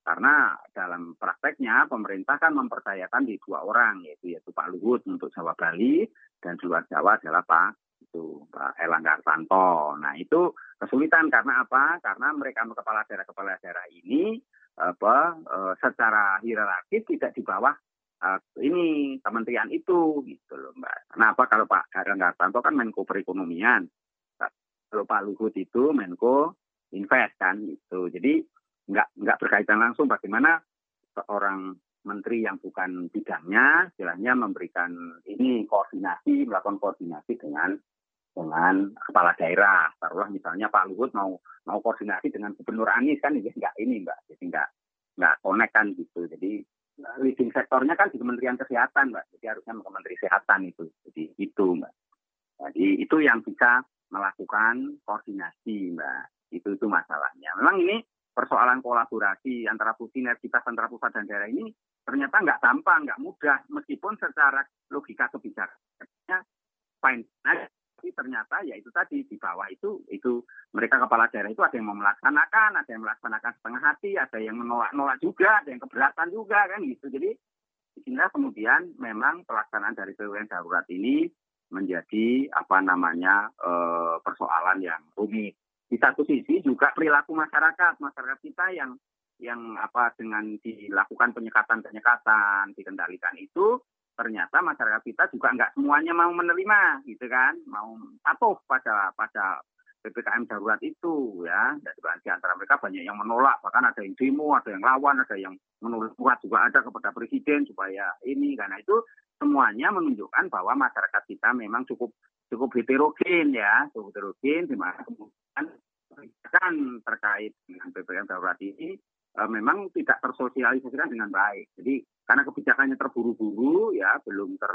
Karena dalam prakteknya pemerintah kan mempercayakan di dua orang yaitu yaitu Pak Luhut untuk Jawa Bali dan di luar Jawa adalah Pak itu Pak Elangga Hartanto. Nah itu kesulitan karena apa? Karena mereka kepala daerah kepala daerah ini apa e, secara hierarkis tidak di bawah e, ini kementerian itu gitu loh Mbak. Kenapa kalau Pak Erlangga Hartanto kan Menko Perekonomian, kalau Pak Luhut itu Menko Invest kan gitu. Jadi nggak nggak berkaitan langsung bagaimana seorang menteri yang bukan bidangnya istilahnya memberikan ini koordinasi melakukan koordinasi dengan dengan kepala daerah. Taruhlah misalnya Pak Luhut mau mau koordinasi dengan Gubernur Anies kan ini nggak ini mbak. Jadi nggak nggak connect kan gitu. Jadi leading sektornya kan di Kementerian Kesehatan mbak. Jadi harusnya Menteri Kesehatan itu. Jadi itu mbak. Jadi itu yang bisa melakukan koordinasi mbak. Itu itu masalahnya. Memang ini persoalan kolaborasi antara sinergitas antara pusat dan daerah ini ternyata nggak gampang, nggak mudah, meskipun secara logika kebijakannya fine tapi ternyata ya itu tadi di bawah itu itu mereka kepala daerah itu ada yang mau melaksanakan, ada yang melaksanakan setengah hati, ada yang menolak-nolak juga, ada yang keberatan juga kan gitu. Jadi di sinilah kemudian memang pelaksanaan dari PWN darurat ini menjadi apa namanya e, persoalan yang rumit di satu sisi juga perilaku masyarakat masyarakat kita yang yang apa dengan dilakukan penyekatan-penyekatan dikendalikan itu ternyata masyarakat kita juga nggak semuanya mau menerima gitu kan? Mau patuh pada pada ppkm darurat itu ya. Di antara mereka banyak yang menolak. Bahkan ada yang demo ada yang lawan ada yang menulis surat juga ada kepada presiden supaya ini. Karena itu semuanya menunjukkan bahwa masyarakat kita memang cukup cukup heterogen ya. Cukup heterogen di mana kemudian terkait dengan ppkm darurat ini memang tidak tersosialisasikan dengan baik. Jadi karena kebijakannya terburu-buru ya belum ter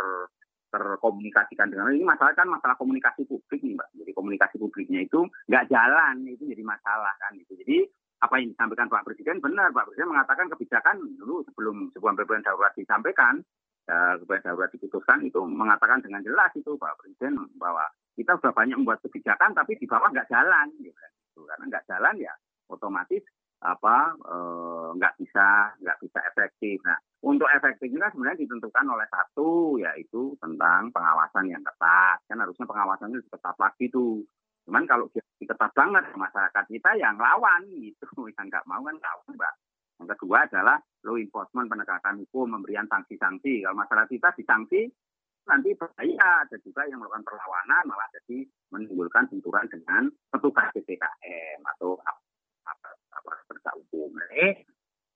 terkomunikasikan dengan ini masalah kan masalah komunikasi publik nih mbak. Jadi komunikasi publiknya itu nggak jalan itu jadi masalah kan itu. Jadi apa yang disampaikan Pak Presiden benar Pak Presiden mengatakan kebijakan dulu sebelum sebuah ppkm darurat disampaikan kebijakan darurat diputuskan itu mengatakan dengan jelas itu Pak Presiden bahwa kita sudah banyak membuat kebijakan tapi di bawah nggak jalan gitu kan karena nggak jalan ya otomatis apa eh, nggak e, bisa nggak bisa efektif. Nah untuk efektifnya sebenarnya ditentukan oleh satu yaitu tentang pengawasan yang ketat kan harusnya pengawasannya lebih ketat lagi tuh. Cuman kalau ketat banget masyarakat kita yang lawan gitu yang nggak mau kan lawan mbak. Yang kedua adalah law enforcement penegakan hukum memberikan sanksi-sanksi. Kalau masyarakat kita disanksi nanti bahaya ada juga yang melakukan perlawanan malah jadi menimbulkan benturan dengan petugas PPKM atau aparat penegak hukum.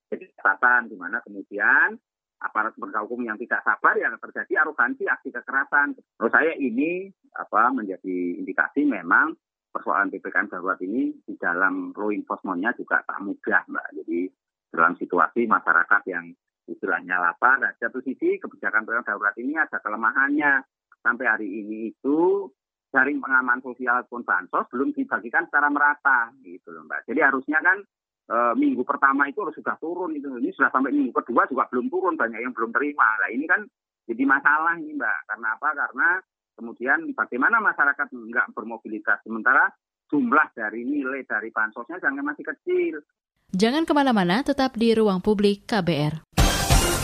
Jadi catatan di mana kemudian aparat penegak hukum yang tidak sabar yang terjadi arogansi aksi kekerasan. Menurut saya ini apa menjadi indikasi memang persoalan PPKM darurat ini di dalam law enforcementnya juga tak mudah mbak. Jadi dalam situasi masyarakat yang istilahnya lapar. Nah, satu sisi kebijakan PPKM darurat ini ada kelemahannya. Sampai hari ini itu jaring pengaman sosial pun bansos belum dibagikan secara merata gitu loh Mbak. Jadi harusnya kan e, minggu pertama itu harus sudah turun itu. Ini sudah sampai minggu kedua juga belum turun banyak yang belum terima. Nah ini kan jadi masalah ini Mbak. Karena apa? Karena kemudian bagaimana masyarakat nggak bermobilitas sementara jumlah dari nilai dari bansosnya jangan masih kecil. Jangan ke mana-mana, tetap di ruang publik KBR.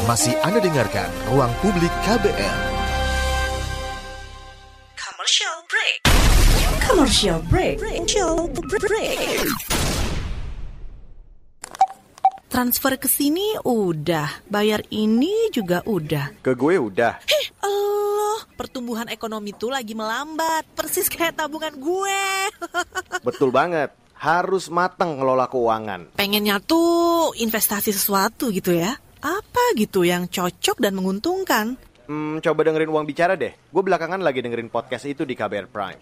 Masih Anda dengarkan Ruang Publik KBR. Commercial break. Commercial break. Commercial break. Transfer ke sini udah, bayar ini juga udah. Ke gue udah. Heh, Allah, pertumbuhan ekonomi tuh lagi melambat, persis kayak tabungan gue. Betul banget. Harus matang ngelola keuangan. Pengennya tuh investasi sesuatu gitu ya. Apa gitu yang cocok dan menguntungkan? Hmm, coba dengerin uang bicara deh. Gue belakangan lagi dengerin podcast itu di KBR Prime.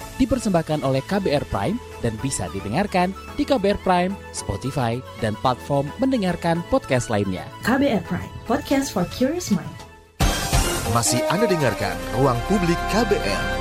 Dipersembahkan oleh KBR Prime dan bisa didengarkan di KBR Prime, Spotify, dan platform mendengarkan podcast lainnya. KBR Prime, podcast for curious mind. Masih Anda dengarkan Ruang Publik KBR.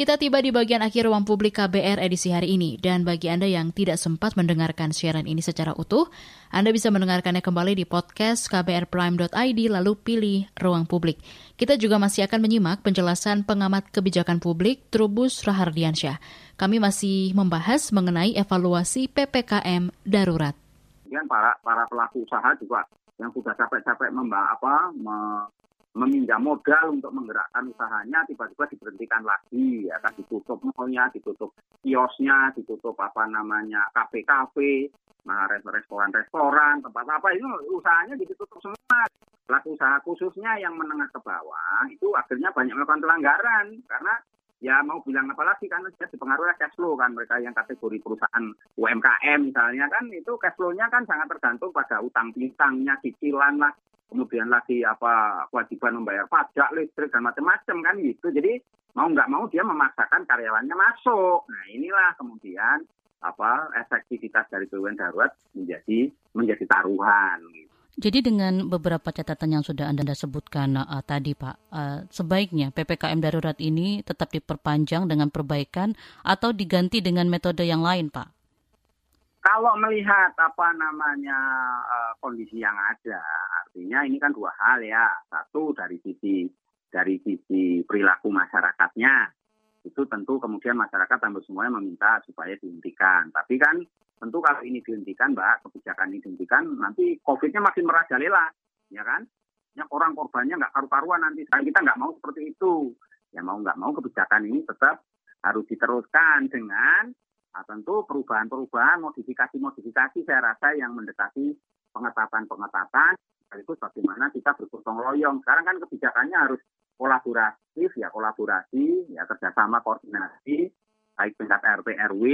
Kita tiba di bagian akhir ruang publik KBR edisi hari ini, dan bagi Anda yang tidak sempat mendengarkan siaran ini secara utuh, Anda bisa mendengarkannya kembali di podcast kbrprime.id lalu pilih ruang publik. Kita juga masih akan menyimak penjelasan pengamat kebijakan publik Trubus Rahardiansyah. Kami masih membahas mengenai evaluasi PPKM darurat. Kemudian para para pelaku usaha juga yang sudah capek-capek memba apa me- meminjam modal untuk menggerakkan usahanya tiba-tiba diberhentikan lagi. Ya kan ditutup malnya ditutup kiosnya ditutup apa namanya kafe-kafe nah res- restoran-restoran tempat apa itu usahanya ditutup semua. Pelaku usaha khususnya yang menengah ke bawah itu akhirnya banyak melakukan pelanggaran karena ya mau bilang apa lagi kan? Dia dipengaruhi cash flow kan? Mereka yang kategori perusahaan UMKM misalnya kan? Itu cash flow-nya kan sangat tergantung pada utang piutangnya cicilan lah. Kemudian lagi apa kewajiban membayar pajak listrik dan macam-macam kan? Gitu. Jadi mau nggak mau dia memaksakan karyawannya masuk. Nah inilah kemudian apa efektivitas dari BUMN darurat menjadi menjadi taruhan gitu. Jadi dengan beberapa catatan yang sudah Anda sebutkan uh, tadi Pak, uh, sebaiknya PPKM darurat ini tetap diperpanjang dengan perbaikan atau diganti dengan metode yang lain Pak? Kalau melihat apa namanya uh, kondisi yang ada, artinya ini kan dua hal ya. Satu dari sisi dari sisi perilaku masyarakatnya, itu tentu kemudian masyarakat hampir semuanya meminta supaya dihentikan. Tapi kan tentu kalau ini dihentikan, Mbak, kebijakan ini dihentikan, nanti COVID-nya makin merajalela, ya kan? Ya, orang korbannya nggak karu-karuan nanti. Dan kita nggak mau seperti itu. Ya mau nggak mau kebijakan ini tetap harus diteruskan dengan Nah, tentu perubahan-perubahan, modifikasi-modifikasi saya rasa yang mendekati pengetatan-pengetatan, sekaligus bagaimana kita bergotong royong. Sekarang kan kebijakannya harus kolaboratif, ya kolaborasi, ya kerjasama koordinasi, baik tingkat RT RW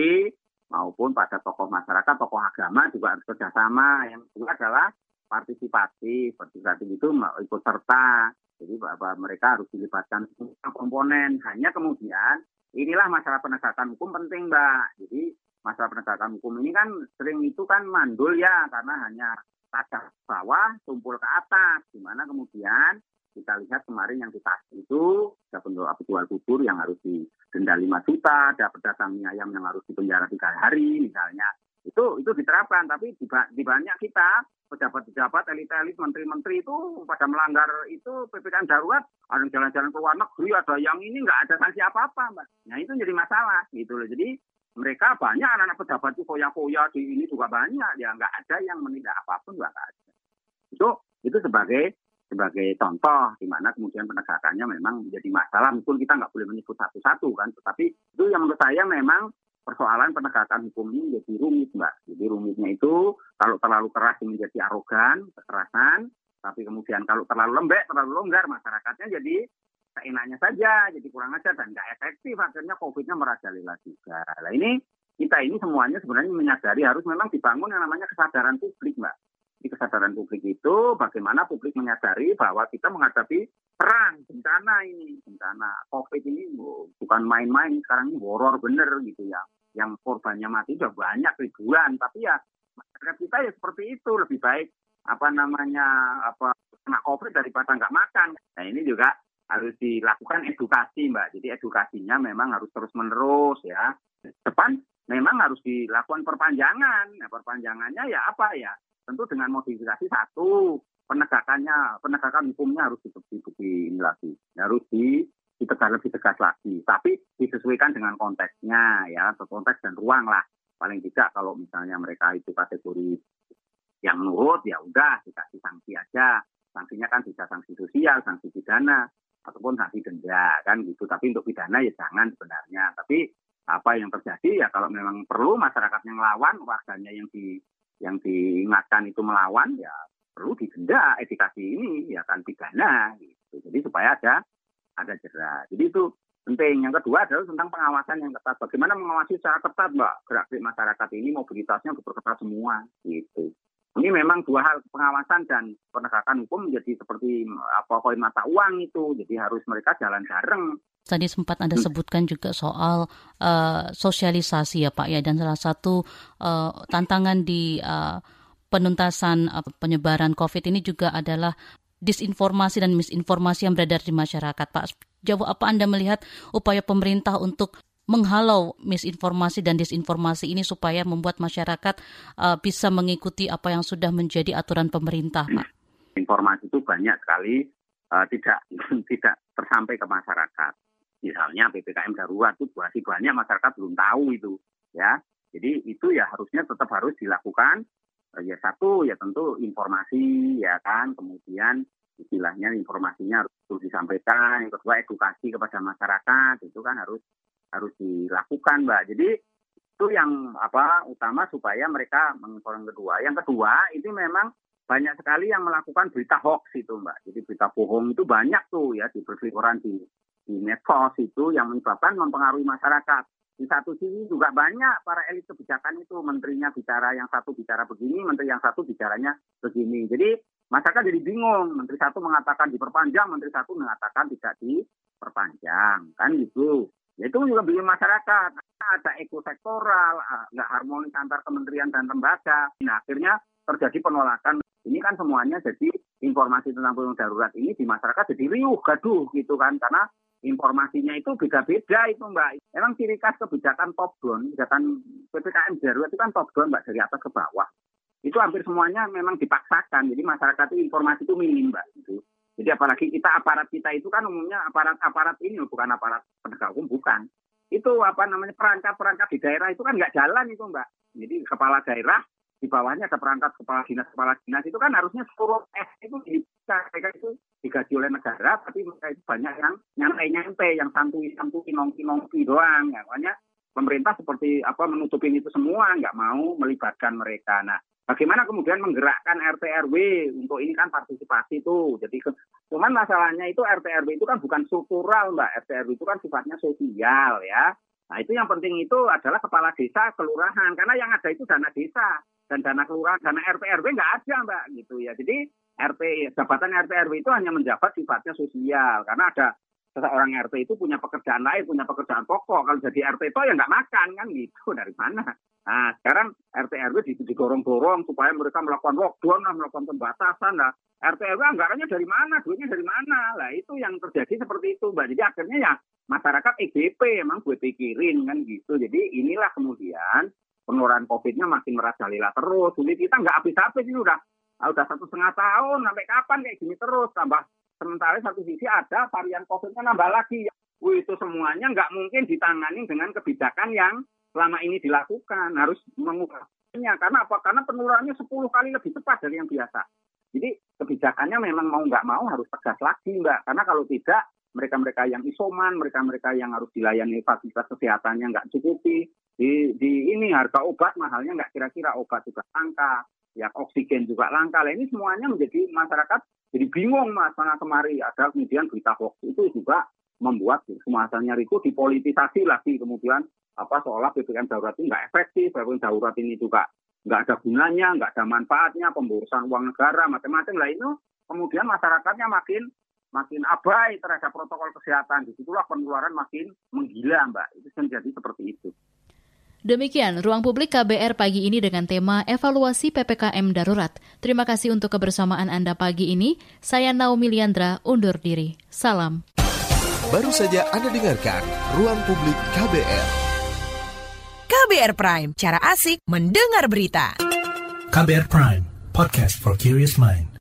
maupun pada tokoh masyarakat, tokoh agama juga harus kerjasama. Yang kedua adalah partisipatif, partisipatif itu ikut serta. Jadi bahwa mereka harus dilibatkan semua komponen. Hanya kemudian inilah masalah penegakan hukum penting, Mbak. Jadi masalah penegakan hukum ini kan sering itu kan mandul ya karena hanya tajam bawah tumpul ke atas. Di mana kemudian kita lihat kemarin yang kita itu ada penjual jual kubur yang harus didenda 5 juta, ada pedagang mie ayam yang harus dipenjara tiga hari misalnya. Itu itu diterapkan, tapi di, di banyak kita pejabat-pejabat, elit-elit, menteri-menteri itu pada melanggar itu PPKM darurat, ada jalan-jalan ke luar negeri, ada yang ini nggak ada sanksi apa-apa, Mbak. Nah itu jadi masalah gitu loh. Jadi mereka banyak anak-anak pejabat itu foya-foya di ini juga banyak, ya nggak ada yang menindak apa pun nggak ada. Itu itu sebagai sebagai contoh di mana kemudian penegakannya memang menjadi masalah. Meskipun kita nggak boleh menyebut satu-satu kan, tetapi itu yang menurut saya memang persoalan penegakan hukum ini menjadi rumit, Mbak. Jadi rumitnya itu kalau terlalu keras menjadi arogan, kekerasan, tapi kemudian kalau terlalu lembek, terlalu longgar, masyarakatnya jadi seenaknya saja, jadi kurang ajar dan nggak efektif. Akhirnya COVID-nya merajalela juga. Nah ini kita ini semuanya sebenarnya menyadari harus memang dibangun yang namanya kesadaran publik, Mbak. Di kesadaran publik itu bagaimana publik menyadari bahwa kita menghadapi perang, bencana ini, bencana COVID ini bukan main-main, sekarang ini horor bener gitu ya. Yang korbannya mati sudah banyak ribuan, tapi ya masyarakat kita ya seperti itu lebih baik apa namanya apa kena COVID daripada nggak makan. Nah ini juga harus dilakukan edukasi mbak. Jadi edukasinya memang harus terus menerus ya. Depan memang harus dilakukan perpanjangan. Nah, perpanjangannya ya apa ya? Tentu dengan modifikasi satu penegakannya penegakan hukumnya harus di, lagi. Harus di ditegas lebih tegas lagi. Tapi disesuaikan dengan konteksnya ya. Konteks dan ruang lah. Paling tidak kalau misalnya mereka itu kategori yang nurut ya udah dikasih sanksi aja. Sanksinya kan bisa sanksi sosial sanksi pidana ataupun sanksi denda kan gitu. Tapi untuk pidana ya jangan sebenarnya. Tapi apa yang terjadi ya kalau memang perlu masyarakat yang lawan, warganya yang di yang diingatkan itu melawan ya perlu didenda edukasi ini ya kan pidana gitu. Jadi supaya ada ada jerah. Jadi itu penting. Yang kedua adalah tentang pengawasan yang ketat. Bagaimana mengawasi secara ketat, Mbak, gerak masyarakat ini mobilitasnya diperketat semua gitu. Ini memang dua hal pengawasan dan penegakan hukum menjadi seperti apa koin mata uang itu. Jadi harus mereka jalan bareng. Tadi sempat Anda hmm. sebutkan juga soal uh, sosialisasi ya Pak ya dan salah satu uh, tantangan di uh, penuntasan uh, penyebaran COVID ini juga adalah disinformasi dan misinformasi yang beredar di masyarakat Pak. Jauh apa Anda melihat upaya pemerintah untuk menghalau misinformasi dan disinformasi ini supaya membuat masyarakat uh, bisa mengikuti apa yang sudah menjadi aturan pemerintah, Pak? Informasi itu banyak sekali uh, tidak tidak tersampai ke masyarakat. Misalnya ppkm darurat itu masih banyak masyarakat belum tahu itu, ya. Jadi itu ya harusnya tetap harus dilakukan. Uh, ya satu ya tentu informasi ya kan, kemudian istilahnya informasinya harus disampaikan. Yang kedua edukasi kepada masyarakat itu kan harus harus dilakukan, Mbak. Jadi itu yang apa utama supaya mereka menginformasi kedua. Yang kedua ini memang banyak sekali yang melakukan berita hoax itu, Mbak. Jadi berita bohong itu banyak tuh ya di berseliweran di di medsos itu yang menyebabkan mempengaruhi masyarakat. Di satu sisi juga banyak para elit kebijakan itu menterinya bicara yang satu bicara begini, menteri yang satu bicaranya begini. Jadi masyarakat jadi bingung. Menteri satu mengatakan diperpanjang, menteri satu mengatakan tidak diperpanjang, kan gitu. Ya, itu juga bingung masyarakat. Ada ekosektoral, ah, nggak harmonis antar kementerian dan lembaga. Nah, akhirnya terjadi penolakan. Ini kan semuanya jadi informasi tentang penanganan darurat ini di masyarakat jadi riuh, gaduh gitu kan. Karena informasinya itu beda-beda itu Mbak. Memang ciri khas kebijakan top down, kebijakan PPKM darurat itu kan top down Mbak, dari atas ke bawah. Itu hampir semuanya memang dipaksakan. Jadi masyarakat itu informasi itu minim Mbak. Gitu. Jadi apalagi kita aparat kita itu kan umumnya aparat-aparat ini bukan aparat penegak hukum bukan. Itu apa namanya perangkat-perangkat di daerah itu kan nggak jalan itu mbak. Jadi kepala daerah di bawahnya ada perangkat kepala dinas kepala dinas itu kan harusnya seluruh S itu bisa mereka itu digaji oleh negara tapi mereka itu banyak yang nyantai-nyantai yang santui-santui nongki-nongki doang ya. makanya pemerintah seperti apa menutupin itu semua nggak mau melibatkan mereka nah Bagaimana kemudian menggerakkan RT RW untuk ini kan partisipasi itu. Jadi cuman masalahnya itu RT RW itu kan bukan struktural Mbak. RT RW itu kan sifatnya sosial ya. Nah itu yang penting itu adalah kepala desa, kelurahan. Karena yang ada itu dana desa dan dana kelurahan, dana RT RW nggak ada Mbak gitu ya. Jadi RT jabatan RT RW itu hanya menjabat sifatnya sosial karena ada seseorang RT itu punya pekerjaan lain, punya pekerjaan pokok. Kalau jadi RT itu ya nggak makan kan gitu dari mana? Nah, sekarang RT RW didorong-dorong supaya mereka melakukan lockdown, lah, melakukan pembatasan. Lah. RT RW anggarannya dari mana? Duitnya dari mana? Lah itu yang terjadi seperti itu, Mbak. Jadi akhirnya ya masyarakat EGP emang gue pikirin kan gitu. Jadi inilah kemudian penularan COVID-nya makin merajalela terus. Jadi kita nggak habis-habis ini udah udah satu setengah tahun sampai kapan kayak gini terus tambah sementara satu sisi ada varian COVID-nya nambah lagi. Wih, itu semuanya nggak mungkin ditangani dengan kebijakan yang selama ini dilakukan harus mengubahnya karena apa? Karena penularannya 10 kali lebih cepat dari yang biasa. Jadi kebijakannya memang mau nggak mau harus tegas lagi mbak karena kalau tidak mereka-mereka yang isoman, mereka-mereka yang harus dilayani fasilitas kesehatannya nggak cukupi, di, di ini harga obat mahalnya nggak kira-kira obat juga langka, ya oksigen juga langka. Lah ini semuanya menjadi masyarakat jadi bingung mas karena kemari ada kemudian berita hoax itu juga membuat kemasannya itu dipolitisasi lagi kemudian apa seolah ppkm darurat ini nggak efektif ppkm darurat ini juga nggak ada gunanya, nggak ada manfaatnya, pemborosan uang negara, macam-macam lah itu. Kemudian masyarakatnya makin makin abai terhadap protokol kesehatan. Di situlah penularan makin menggila, Mbak. Itu menjadi seperti itu. Demikian ruang publik KBR pagi ini dengan tema evaluasi PPKM darurat. Terima kasih untuk kebersamaan Anda pagi ini. Saya Naomi Liandra undur diri. Salam. Baru saja Anda dengarkan Ruang Publik KBR. KBR Prime, cara asik mendengar berita. KBR Prime, podcast for curious mind.